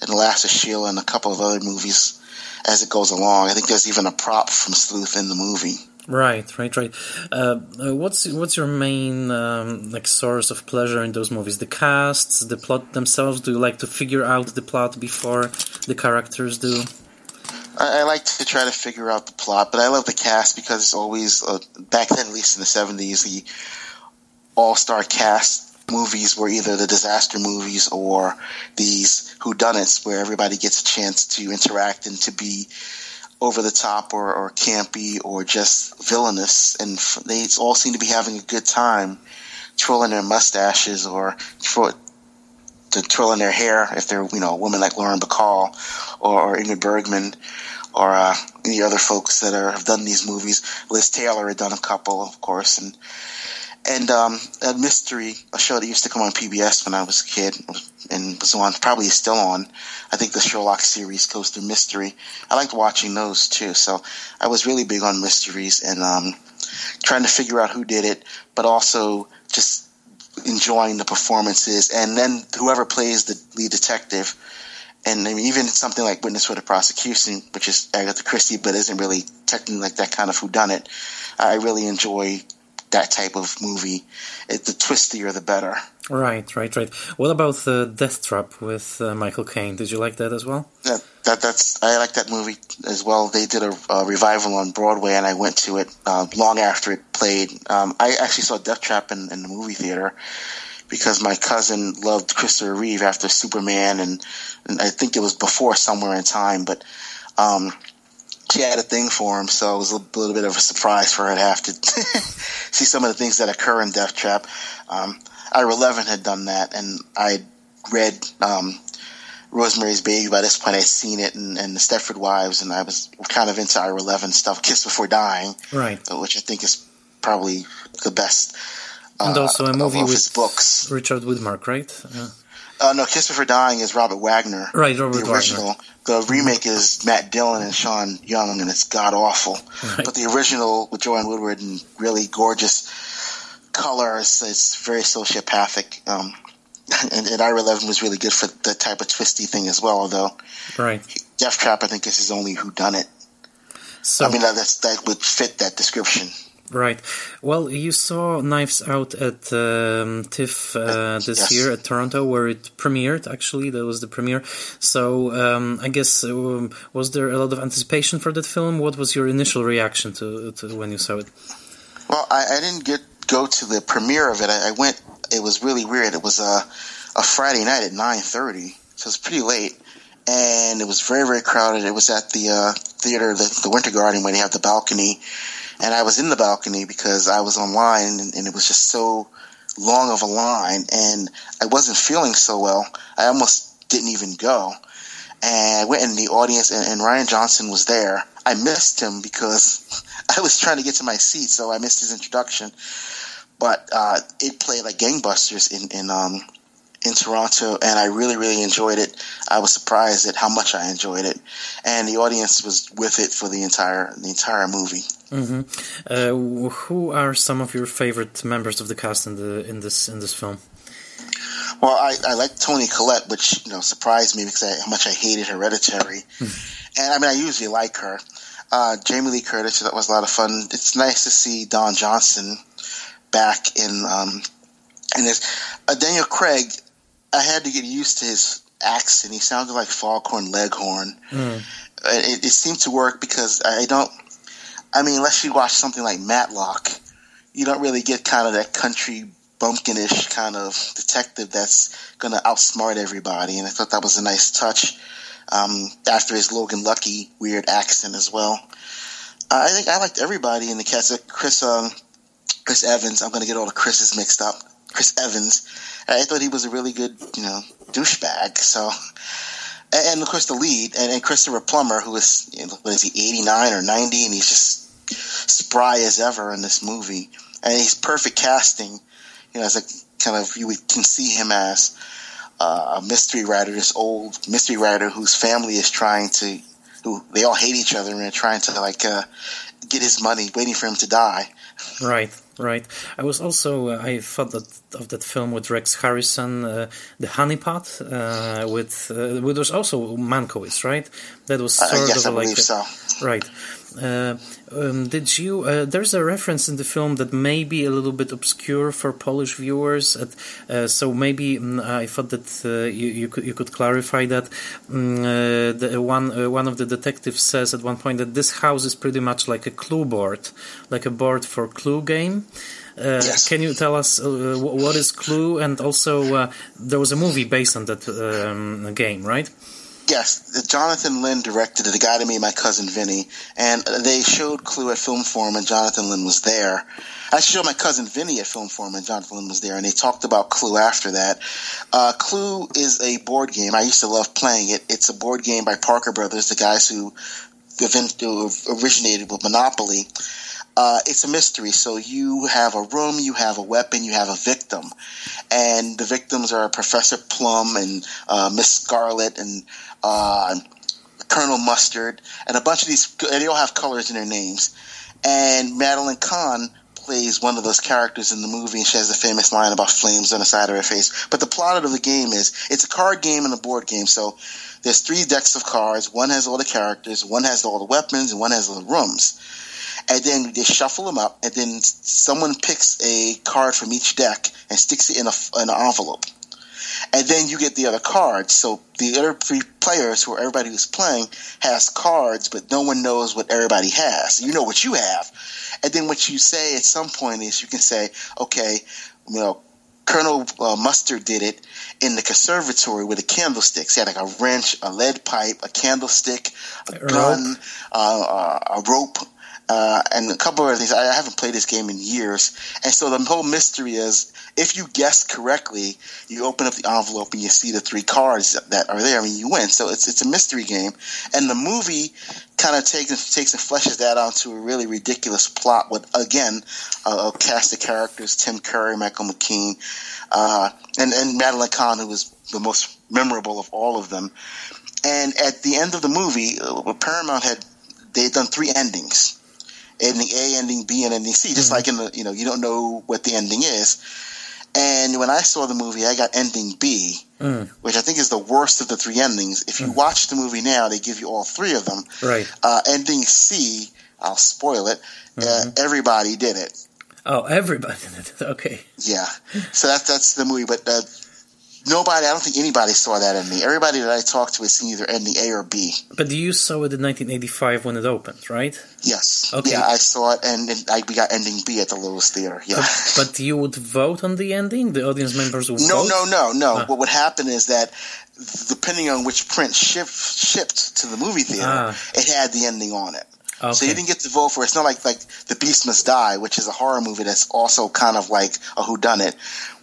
and The Last of Sheila and a couple of other movies as it goes along. I think there's even a prop from Sleuth in the movie. Right, right, right. Uh, uh, what's what's your main um, like source of pleasure in those movies? The casts, the plot themselves. Do you like to figure out the plot before the characters do? I, I like to try to figure out the plot, but I love the cast because it's always uh, back then, at least in the seventies, the all-star cast movies were either the disaster movies or these whodunits where everybody gets a chance to interact and to be over the top or, or campy or just villainous. And they all seem to be having a good time twirling their mustaches or to twirling their hair if they're, you know, a woman like Lauren Bacall or, or Ingrid Bergman or uh, any other folks that are, have done these movies. Liz Taylor had done a couple, of course, and and um, a mystery, a show that used to come on PBS when I was a kid, and was on, probably still on. I think the Sherlock series, Coaster Mystery. I liked watching those too. So I was really big on mysteries and um, trying to figure out who did it, but also just enjoying the performances. And then whoever plays the lead detective, and I mean, even something like Witness for the Prosecution, which is Agatha Christie, but isn't really technically like that kind of whodunit. I really enjoy that type of movie. It, the twistier, the better. Right, right, right. What about the Death Trap with uh, Michael Caine? Did you like that as well? That that that's I like that movie as well. They did a, a revival on Broadway, and I went to it uh, long after it played. Um, I actually saw Death Trap in, in the movie theater because my cousin loved Christopher Reeve after Superman, and, and I think it was before Somewhere in Time, but um, she had a thing for him, so it was a little bit of a surprise for her to have to see some of the things that occur in Death Trap. Um, Ira Levin had done that, and I read um, Rosemary's Baby. By this point, I'd seen it, and, and the Stepford Wives, and I was kind of into Ira Levin stuff. Kiss Before Dying, right? Which I think is probably the best. And also a movie with his books. Richard Widmark, right? Uh, uh, no, Kiss Before Dying is Robert Wagner. Right, Robert the original. Wagner. The remake is Matt Dillon and Sean Young, and it's god awful. Right. But the original with Joanne Woodward and really gorgeous colors, it's very sociopathic. Um, and, and Ira Levin was really good for the type of twisty thing as well. Although, right, Death Trap, I think, is his only Who Done It. So I mean, that, that's, that would fit that description. Right. Well, you saw Knives Out at um, TIFF uh, this Yes. year at Toronto, where it premiered. Actually, that was the premiere. So um, I guess um, was there a lot of anticipation for that film? What was your initial reaction to, to when you saw it? Well, I, I didn't get go to the premiere of it. I, I went. It was really weird. It was a a Friday night at nine thirty, so it's pretty late, and it was very very crowded. It was at the uh, theater, the, the Winter Garden, where they have the balcony, and I was in the balcony because I was online, and, and it was just so long of a line, and I wasn't feeling so well. I almost didn't even go. And I went in the audience, and, and Ryan Johnson was there. I missed him because I was trying to get to my seat, so I missed his introduction. But uh, it played like gangbusters in in um, in Toronto, and I really really enjoyed it. I was surprised at how much I enjoyed it, and the audience was with it for the entire the entire movie. hmm Uh, who are some of your favorite members of the cast in the in this in this film? Well, I, I like Tony Collette, which you know surprised me because I, how much I hated Hereditary, and I mean I usually like her. Uh, Jamie Lee Curtis, that was a lot of fun. It's nice to see Don Johnson back in um, in this. Uh, Daniel Craig, I had to get used to his accent. He sounded like Foghorn Leghorn. Mm. It, it seemed to work because I don't. I mean, unless you watch something like Matlock, you don't really get kind of that country bumpkinish kind of detective that's going to outsmart everybody. And I thought that was a nice touch. Um, after his Logan Lucky weird accent as well. I think I liked everybody in the cast. Chris, um, Chris Evans. I'm going to get all the Chris's mixed up. Chris Evans. I thought he was a really good, you know, douchebag. So, and, of course the lead and, and Christopher Plummer, who is you know, what is he, 89 or 90, and he's just spry as ever in this movie. And he's perfect casting. You know, as a kind of you can see him as uh, a mystery writer, this old mystery writer whose family is trying to, who they all hate each other and are trying to like uh, get his money, waiting for him to die. Right, right. I was also uh, I thought that of that film with Rex Harrison, uh, The Honeypot, uh, with uh, which was also Mankiewicz, right? That was Uh, sort yes, of I like a- so. Right. Uh, um, did you? Uh, there's a reference in the film that may be a little bit obscure for Polish viewers, at, uh, so maybe mm, I thought that uh, you, you could you could clarify that. Uh, the, one uh, one of the detectives says at one point that this house is pretty much like a clue board, like a board for clue game. Uh, Yes. Can you tell us uh, what is Clue? And also, uh, there was a movie based on that um, game, right? Yes, Jonathan Lynn directed it. A guy to me, my cousin Vinny, and they showed Clue at Film Forum, and Jonathan Lynn was there. I showed my cousin Vinny at Film Forum, and Jonathan Lynn was there, and they talked about Clue after that. Uh, Clue is a board game. I used to love playing it. It's a board game by Parker Brothers, the guys who originated with Monopoly. Uh, it's a mystery. So you have a room, you have a weapon, you have a victim, and the victims are Professor Plum and uh, Miss Scarlet and uh, Colonel Mustard, and a bunch of these. And they all have colors in their names. And Madeline Kahn plays one of those characters in the movie, and she has a famous line about flames on the side of her face. But the plot of the game is it's a card game and a board game. So there's three decks of cards. One has all the characters, one has all the weapons, and one has all the rooms. And then they shuffle them up, and then someone picks a card from each deck and sticks it in a in an envelope. and then you get the other cards. So the other three players, who everybody who's playing, has cards, but no one knows what everybody has. You know what you have, and then what you say at some point is you can say, okay, you know, Colonel uh, Mustard did it in the conservatory with the candlesticks. He had like a wrench, a lead pipe, a candlestick, a, a gun, uh, uh, a rope, uh, and a couple other things. I, haven't played this game in years, and so the whole mystery is if you guess correctly, you open up the envelope and you see the three cards that are there. Mean, you win. So it's it's a mystery game, and the movie kind of takes takes and fleshes that out onto a really ridiculous plot with again a, a cast of characters: Tim Curry, Michael McKean, uh, and and Madeline Kahn, who was the most memorable of all of them. And at the end of the movie, uh, Paramount had they had done three endings ending A, ending B, and ending C. Just mm-hmm. like in the, you know, you don't know what the ending is. And when I saw the movie, I got ending B, mm. which I think is the worst of the three endings. If you mm. watch the movie now, they give you all three of them. Right. Uh, ending C, I'll spoil it. Uh, mm-hmm. Uh, everybody did it. Oh, everybody did it. Okay. Yeah. So that's that's the movie, but uh, Nobody, I don't think anybody saw that in me. Everybody that I talked to has seen either ending A or B. But you saw it in 1985 when it opened, right? Yes. Okay. Yeah, I saw it, and, and I, we got ending B at the Loew's Theater. Yeah. But, but, you would vote on the ending? The audience members would no, vote? No, no, no, no. What would happen is that depending on which print shipped, shipped to the movie theater, ah. it had the ending on it. Okay. So you didn't get to vote for it. It's not like like The Beast Must Die, which is a horror movie that's also kind of like a whodunit,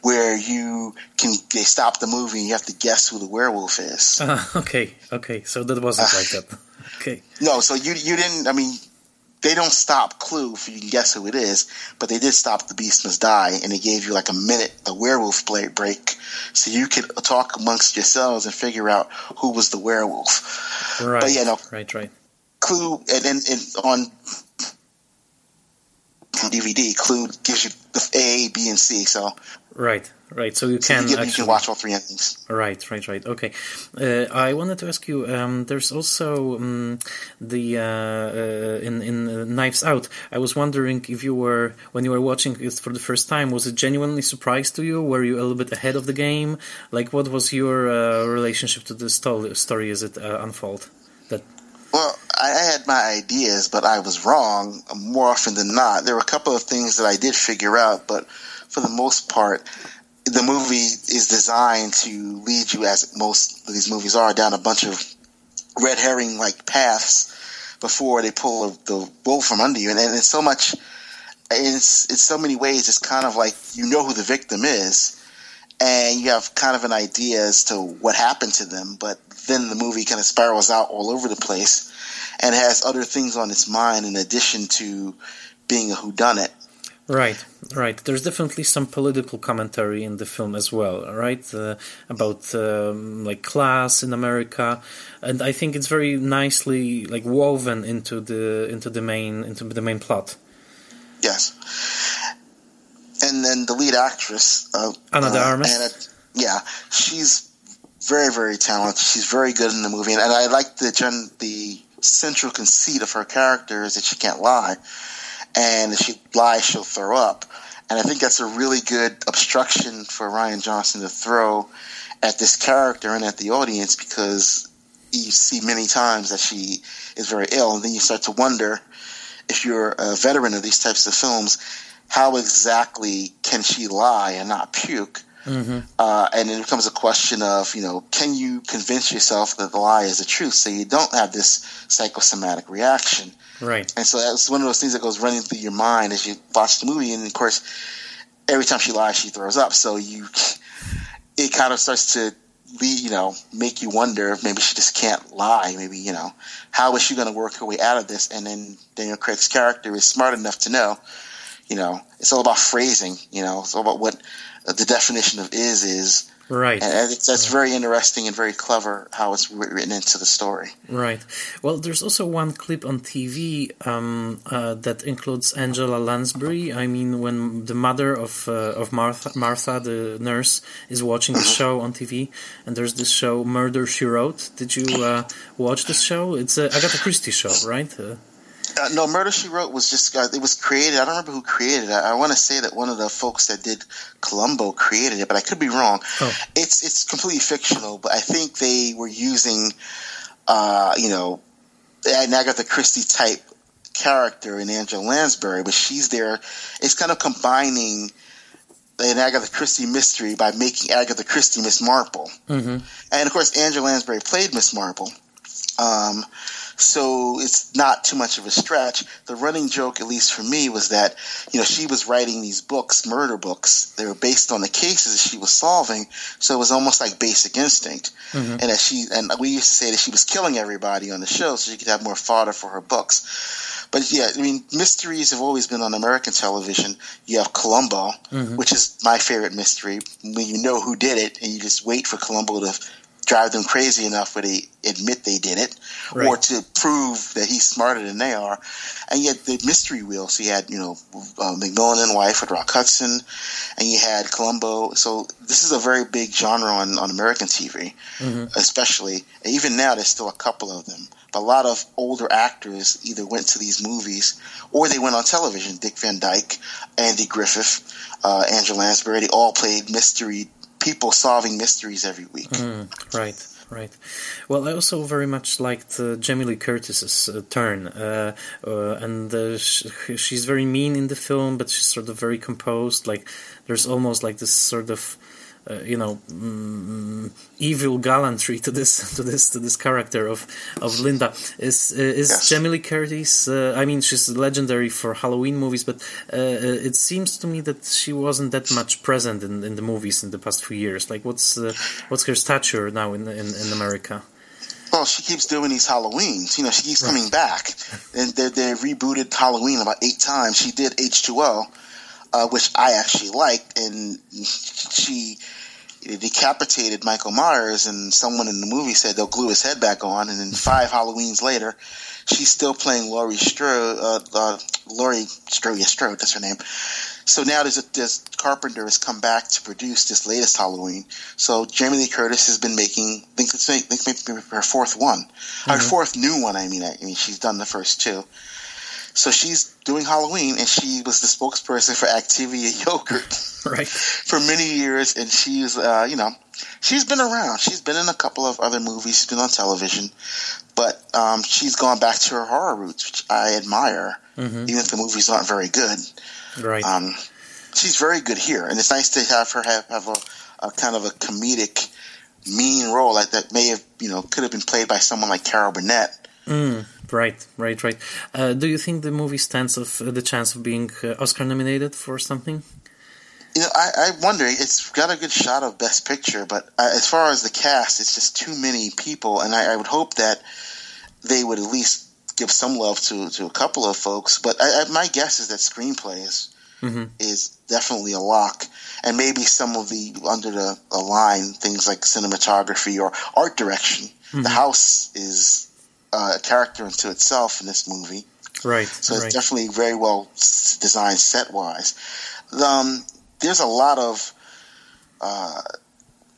where you can they stop the movie and you have to guess who the werewolf is. Uh, okay, okay. So that wasn't uh, like that. Okay. No, so you you didn't. I mean, they don't stop Clue for you can guess who it is, but they did stop The Beast Must Die, and they gave you like a minute, a werewolf break, so you could talk amongst yourselves and figure out who was the werewolf. Right. But yeah, no, right, right Clue and, and, and on DVD, Clue gives you the A, B, and C. So right, right. So you can so you, actually you can watch all three endings. Right, right, right. Okay. Uh, I wanted to ask you. Um, there's also um, the uh, uh, in in uh, Knives Out. I was wondering if you were when you were watching it for the first time, was it genuinely surprised to you? Were you a little bit ahead of the game? Like, what was your uh, relationship to the story as it uh, unfold? That well, I had my ideas, but I was wrong more often than not. There were a couple of things that I did figure out, but for the most part, the movie is designed to lead you, as most of these movies are, down a bunch of red herring like paths before they pull the wool from under you. And, and it's so much, it's, in so many ways, it's kind of like you know who the victim is and you have kind of an idea as to what happened to them, but then the movie kind of spirals out all over the place and has other things on its mind in addition to being a whodunit. Right, right. There's definitely some political commentary in the film as well, right? Uh, about um, like class in America, and I think it's very nicely like woven into the into the main into the main plot. Yes, and then the lead actress, uh, de uh. Anna, yeah, she's very very talented. She's very good in the movie, and, and I like the gen, the central conceit of her character is that she can't lie, and if she lies, she'll throw up. And I think that's a really good obstruction for Ryan Johnson to throw at this character and at the audience because you see many times that she is very ill, and then you start to wonder if you're a veteran of these types of films how exactly can she lie and not puke? Mm-hmm. Uh, and it becomes a question of, you know, can you convince yourself that the lie is the truth so you don't have this psychosomatic reaction? Right. And so that's one of those things that goes running through your mind as you watch the movie. And of course, every time she lies, she throws up. So you, it kind of starts to, lead, you know, make you wonder if maybe she just can't lie. Maybe, you know, how is she going to work her way out of this? And then Daniel Craig's character is smart enough to know you know, it's all about phrasing. You know, it's all about what the definition of is is. Right. And that's very interesting and very clever how it's written into the story. Right. Well, there's also one clip on TV um, uh, that includes Angela Lansbury. I mean, when the mother of uh, of Martha, Martha, the nurse, is watching the mm-hmm. show on TV, and there's this show Murder She Wrote. Did you uh, watch this show? It's a Agatha Christie show, right? Uh, no, Murder She Wrote was just uh, it was created. I don't remember who created it. I, I want to say that one of the folks that did Columbo created it, but I could be wrong. Oh. It's it's completely fictional, but I think they were using, uh, you know, an Agatha Christie type character in Angela Lansbury, but she's there. It's kind of combining an Agatha Christie mystery by making Agatha Christie Miss Marple, mm-hmm. and of course Angela Lansbury played Miss Marple. Um, so it's not too much of a stretch. The running joke, at least for me, was that you know she was writing these books, murder books. They were based on the cases she was solving, so it was almost like Basic Instinct. Mm-hmm. And that she and we used to say that she was killing everybody on the show so she could have more fodder for her books. But yeah, I mean, mysteries have always been on American television. You have Columbo, mm-hmm. which is my favorite mystery. When you know who did it, and you just wait for Columbo to drive them crazy enough where they admit they did it, right. or to prove that he's smarter than they are. And yet the mystery wheel. So you had you know uh, McMillan and Wife with Rock Hudson, and you had Columbo. So this is a very big genre on, on American TV, mm-hmm. especially. even now, there's still a couple of them. But a lot of older actors either went to these movies or they went on television. Dick Van Dyke, Andy Griffith, uh, Angela Lansbury, they all played mystery people solving mysteries every week. Mm, right, right. Well, I also very much liked uh, Jamie Lee Curtis's uh, turn, uh, uh and uh, sh- she's very mean in the film, but she's sort of very composed. Like there's almost like this sort of uh, you know mm, evil gallantry to this to this to this character of of Linda is uh, is yes. Jamie Lee Curtis. Uh, I mean, she's legendary for Halloween movies, but uh, uh, it seems to me that she wasn't that much present in, in the movies in the past few years. Like, what's what's her stature now in in, in America? well, she keeps doing these Halloweens. You know, she keeps right. coming back. And they, they rebooted Halloween about eight times. She did H2O, uh, which I actually liked, and she decapitated Michael Myers, and someone in the movie said they'll glue his head back on, and then five Halloweens later, she's still playing Laurie Strode, uh, uh, Laurie Strode, yeah, Strode, that's her name. So now there's a, this Carpenter has come back to produce this latest Halloween. So Jamie Lee Curtis has been making, I think it's, think maybe her fourth one, mm-hmm. her fourth new one. I mean, I mean, she's done the first two. So she's doing Halloween, and she was the spokesperson for Activia Yogurt, right, for many years. And she's, uh, you know, she's been around. She's been in a couple of other movies. She's been on television, but um, she's gone back to her horror roots, which I admire, mm-hmm. even if the movies aren't very good. Right. Um, she's very good here, and it's nice to have her have, have a, a kind of a comedic, mean role like that. May have, you know, could have been played by someone like Carol Burnett Mm, right, right, right. Uh, do you think the movie stands of uh, the chance of being uh, Oscar nominated for something? You know, I, I wonder. It's got a good shot of Best Picture, but uh, as far as the cast, it's just too many people, and I, I, would hope that they would at least give some love to, to a couple of folks. But I, my guess is that screenplay is mm-hmm. is definitely a lock, and maybe some of the under the, the line things like cinematography or art direction. Mm-hmm. The house is uh, character into itself in this movie. Right. So it's definitely very well designed set wise. Um, there's a lot of uh,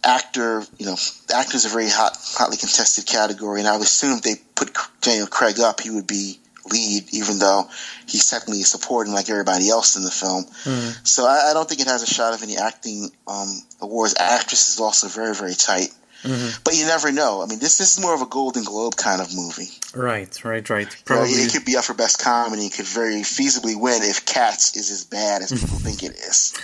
actor, you know, actors a very hot, hotly contested category, and I would assume if they put Daniel Craig up, he would be lead, even though he's technically supporting like everybody else in the film. Mm-hmm. So I, I, don't think it has a shot of any acting um, awards. Actress is also very, very tight. Mm-hmm. But you never know. I mean, this, this is more of a Golden Globe kind of movie. Right, right, right. Probably you know, it could be up for best comedy. It could very feasibly win if Cats is as bad as people think it is.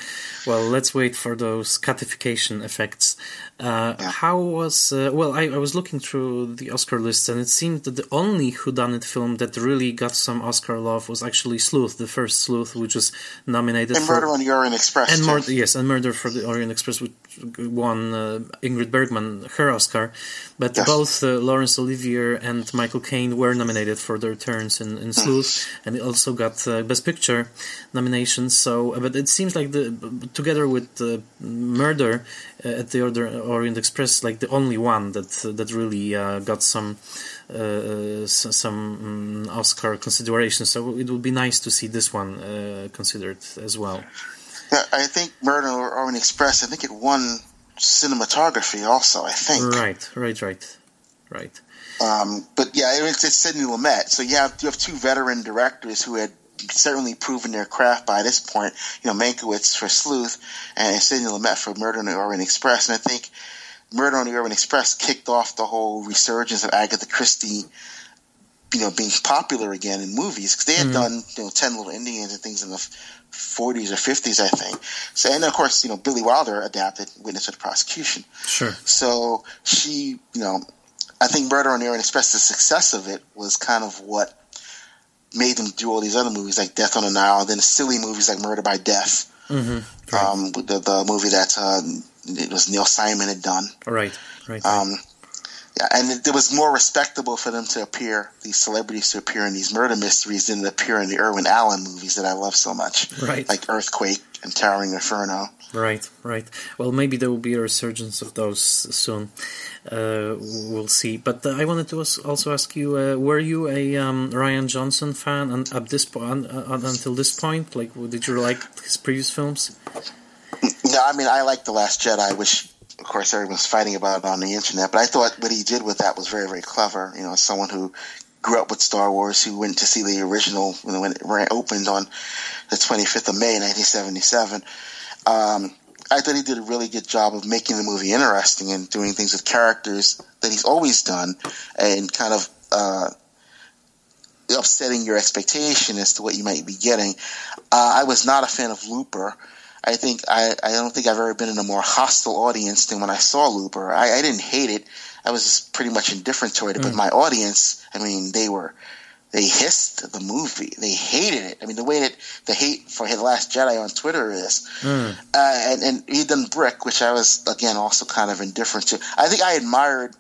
Well, let's wait for those catification effects. Uh, yeah. How was uh, well? I, I, was looking through the Oscar list, and it seemed that the only whodunit film that really got some Oscar love was actually Sleuth, the first Sleuth, which was nominated and for Murder on the Orient Express, and Mur- yes, and Murder for the Orient Express, which won uh, Ingrid Bergman her Oscar. But yes. both uh, Laurence Olivier and Michael Caine were nominated for their turns in, in Sleuth, and it also got uh, Best Picture nominations. So, but it seems like the together with Murder uh, at the Orient Express, like the only one that that really uh, got some uh, some um, Oscar consideration. So it would be nice to see this one considered as well. I think Murder on Orient Express. I think it won cinematography also. I think. Right, right, right, right. Um, but yeah, it's, it's Sidney Lumet. So you have you have two veteran directors who had certainly proven their craft by this point. You know, Mankiewicz for Sleuth and Sidney Lumet for Murder on the Orient Express. And I think Murder on the Orient Express kicked off the whole resurgence of Agatha Christie you know, being popular again in movies because they had mm-hmm. done, you know, Ten Little Indians and things in the 40s or 50s, I think. So, and of course, you know, Billy Wilder adapted Witness of the Prosecution. Sure. So she, you know, I think Murder on the Orient Express, the success of it was kind of what made them do all these other movies like Death on the Nile, and then silly movies like Murder by Death. Mm-hmm. Right. Um, the, the movie that uh, it was Neil Simon had done. Right, right. Um, yeah, and it, it, was more respectable for them to appear, these celebrities to appear in these murder mysteries than to appear in the Irwin Allen movies that I love so much. Right. Like Earthquake and Towering Inferno. Right, right. Well, maybe there will be a resurgence of those soon. Uh, we'll see. But uh, I wanted to also ask you: uh, Were you a um, Rian Johnson fan and at this point, uh, until this point? Like, did you like his previous films? No, I mean I like the Last Jedi, which of course, everyone's fighting about on the internet. But I thought what he did with that was very, very clever. You know, someone who grew up with Star Wars, who went to see the original you know, when it opened on the 25th of May, 1977. Um, I thought he did a really good job of making the movie interesting and doing things with characters that he's always done, and kind of uh, upsetting your expectation as to what you might be getting. Uh, I was not a fan of Looper. I think I, I don't think I've ever been in a more hostile audience than when I saw Looper. I, I didn't hate it. I was pretty much indifferent to it, mm. but my audience, I mean, they were they hissed the movie. They hated it. I mean, the way that the hate for The Last Jedi on Twitter is, mm. uh, and and he done Brick, which I was again also kind of indifferent to. I think I admired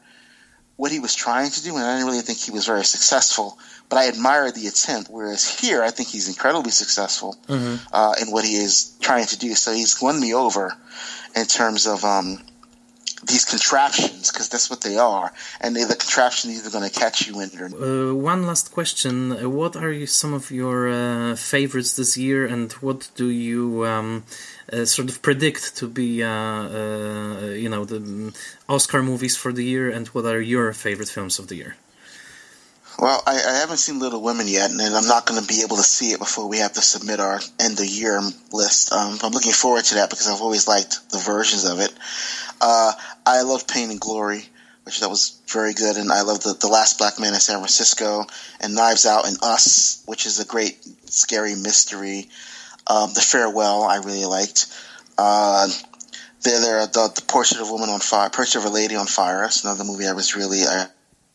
what he was trying to do, and I didn't really think he was very successful but I admired the attempt. Whereas here, I think he's incredibly successful mm-hmm. uh, in what he is trying to do. So he's won me over in terms of um, these contraptions because that's what they are, and they, the contraption either going to catch you in or. Uh, one last question: uh, What are you, some of your uh, favorites this year, and what do you um, uh, sort of predict to be, uh, uh, you know, the Oscar movies for the year, and what are your favorite films of the year? Well, I, I, haven't seen Little Women yet, and I'm not going to be able to see it before we have to submit our end of year list. Um, I'm looking forward to that because I've always liked the versions of it. Uh, I love Pain and Glory, which that was very good, and I love the, the Last Black Man in San Francisco, and Knives Out and Us, which is a great scary mystery. Um, the Farewell, I really liked. Uh, there, there, the, the Portrait of a Woman on Fire, Portrait of a Lady on Fire. That's another movie I was really.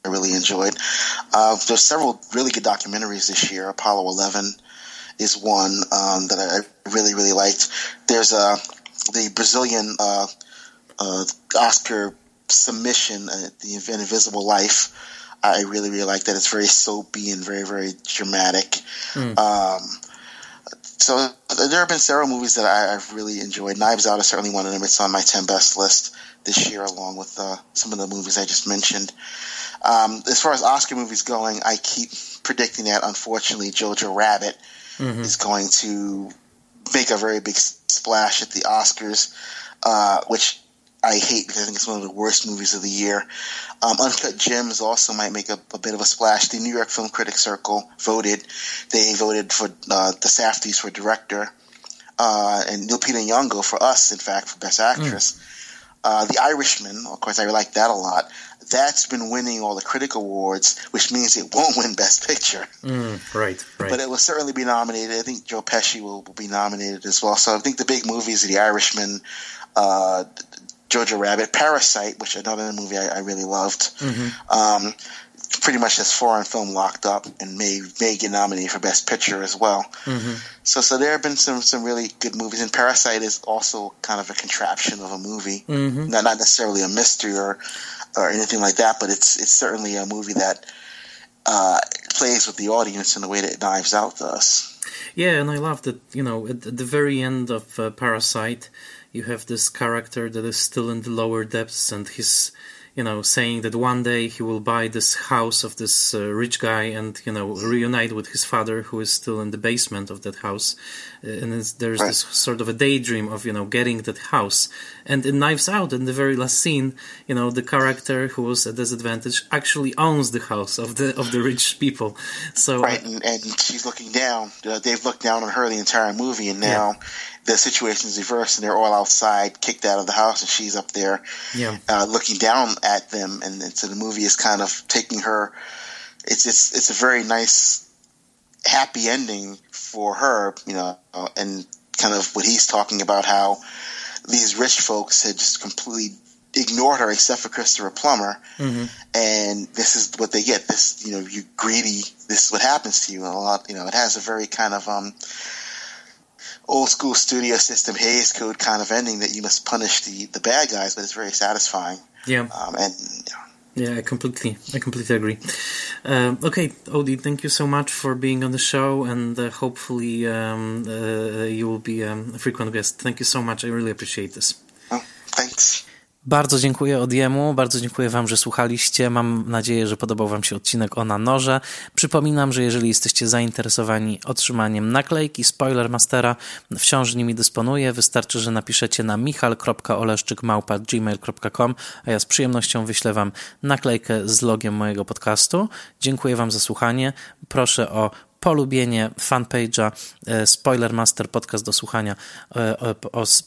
I really enjoyed. Uh, there's several really good documentaries this year. Apollo 11 is one um, that I really really liked. There's uh, the Brazilian uh, uh, Oscar submission, uh, the Invisible Life. I really really like that. It's very soapy and very very dramatic. Mm. Um, so there have been several movies that I, have really enjoyed. Knives Out is certainly one of them. It's on my ten best list this year, along with uh, some of the movies I just mentioned. Um, as far as Oscar movies going, I keep predicting that unfortunately Jojo Rabbit mm-hmm. is going to make a very big splash at the Oscars, uh, which I hate because I think it's one of the worst movies of the year. Um, Uncut Gems also might make a, a, bit of a splash. The New York Film Critics Circle voted; they voted for uh, the Safdies for director, uh, and Lupita Nyong'o for us, in fact, for best actress. Mm. Uh, the Irishman, of course, I like that a lot that's been winning all the critic awards, which means it won't win Best Picture. Mm, right, right. But it will certainly be nominated. I think Joe Pesci will, will be nominated as well. So I think the big movies are The Irishman, uh, Jojo Rabbit, Parasite, which another movie I, I really loved. Mm-hmm. Um, pretty much this foreign film locked up and may may get nominated for Best Picture as well. Mm-hmm. So so there have been some some really good movies, and Parasite is also kind of a contraption of a movie, mm-hmm. not not necessarily a mystery or or anything like that, but it's it's certainly a movie that uh, plays with the audience in the way that it Knives Out does. Yeah, and I love that you know at, the very end of uh, Parasite, you have this character that is still in the lower depths, and he's you know, saying that one day he will buy this house of this uh, rich guy and you know reunite with his father, who is still in the basement of that house. Uh, and there's this sort of a daydream of you know getting that house. And in Knives Out, in the very last scene, you know, the character who was at disadvantage actually owns the house of the of the rich people. So right, and, and she's looking down. Uh, they've looked down on her the entire movie, and now. Yeah the situation is reversed and they're all outside, kicked out of the house, and she's up there, yeah. uh, looking down at them. And, and, so the movie is kind of taking her. It's it's it's a very nice, happy ending for her, you know, and kind of what he's talking about how these rich folks had just completely ignored her except for Christopher Plummer, mm-hmm. and this is what they get. This, you know, you greedy. This is what happens to you. And a lot, you know, it has a very kind of um old school studio system Hays Code kind of ending that you must punish the, the bad guys, but it's very satisfying. Yeah. Um, and yeah, I completely, I completely agree. Uh, okay, Odie, thank you so much for being on the show, and uh, hopefully um, uh, you will be um, a frequent guest. Thank you so much. I really appreciate this. Oh, thanks. Bardzo dziękuję Odiemu, bardzo dziękuję Wam, że słuchaliście. Mam nadzieję, że podobał Wam się odcinek o nanorze. Przypominam, że jeżeli jesteście zainteresowani otrzymaniem naklejki Spoilermastera, wciąż nimi dysponuję. Wystarczy, że napiszecie na michal.oleszczykmałpa.gmail.com, a ja z przyjemnością wyślę Wam naklejkę z logiem mojego podcastu. Dziękuję Wam za słuchanie. Proszę o polubienie fanpage'a e, Spoilermaster Podcast do słuchania e,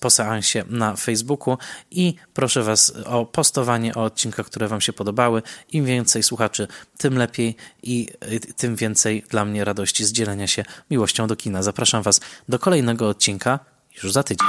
po seansie na Facebooku i proszę Was o postowanie o odcinkach, które Wam się podobały. Im więcej słuchaczy, tym lepiej i tym więcej dla mnie radości z dzielenia się miłością do kina. Zapraszam Was do kolejnego odcinka już za tydzień.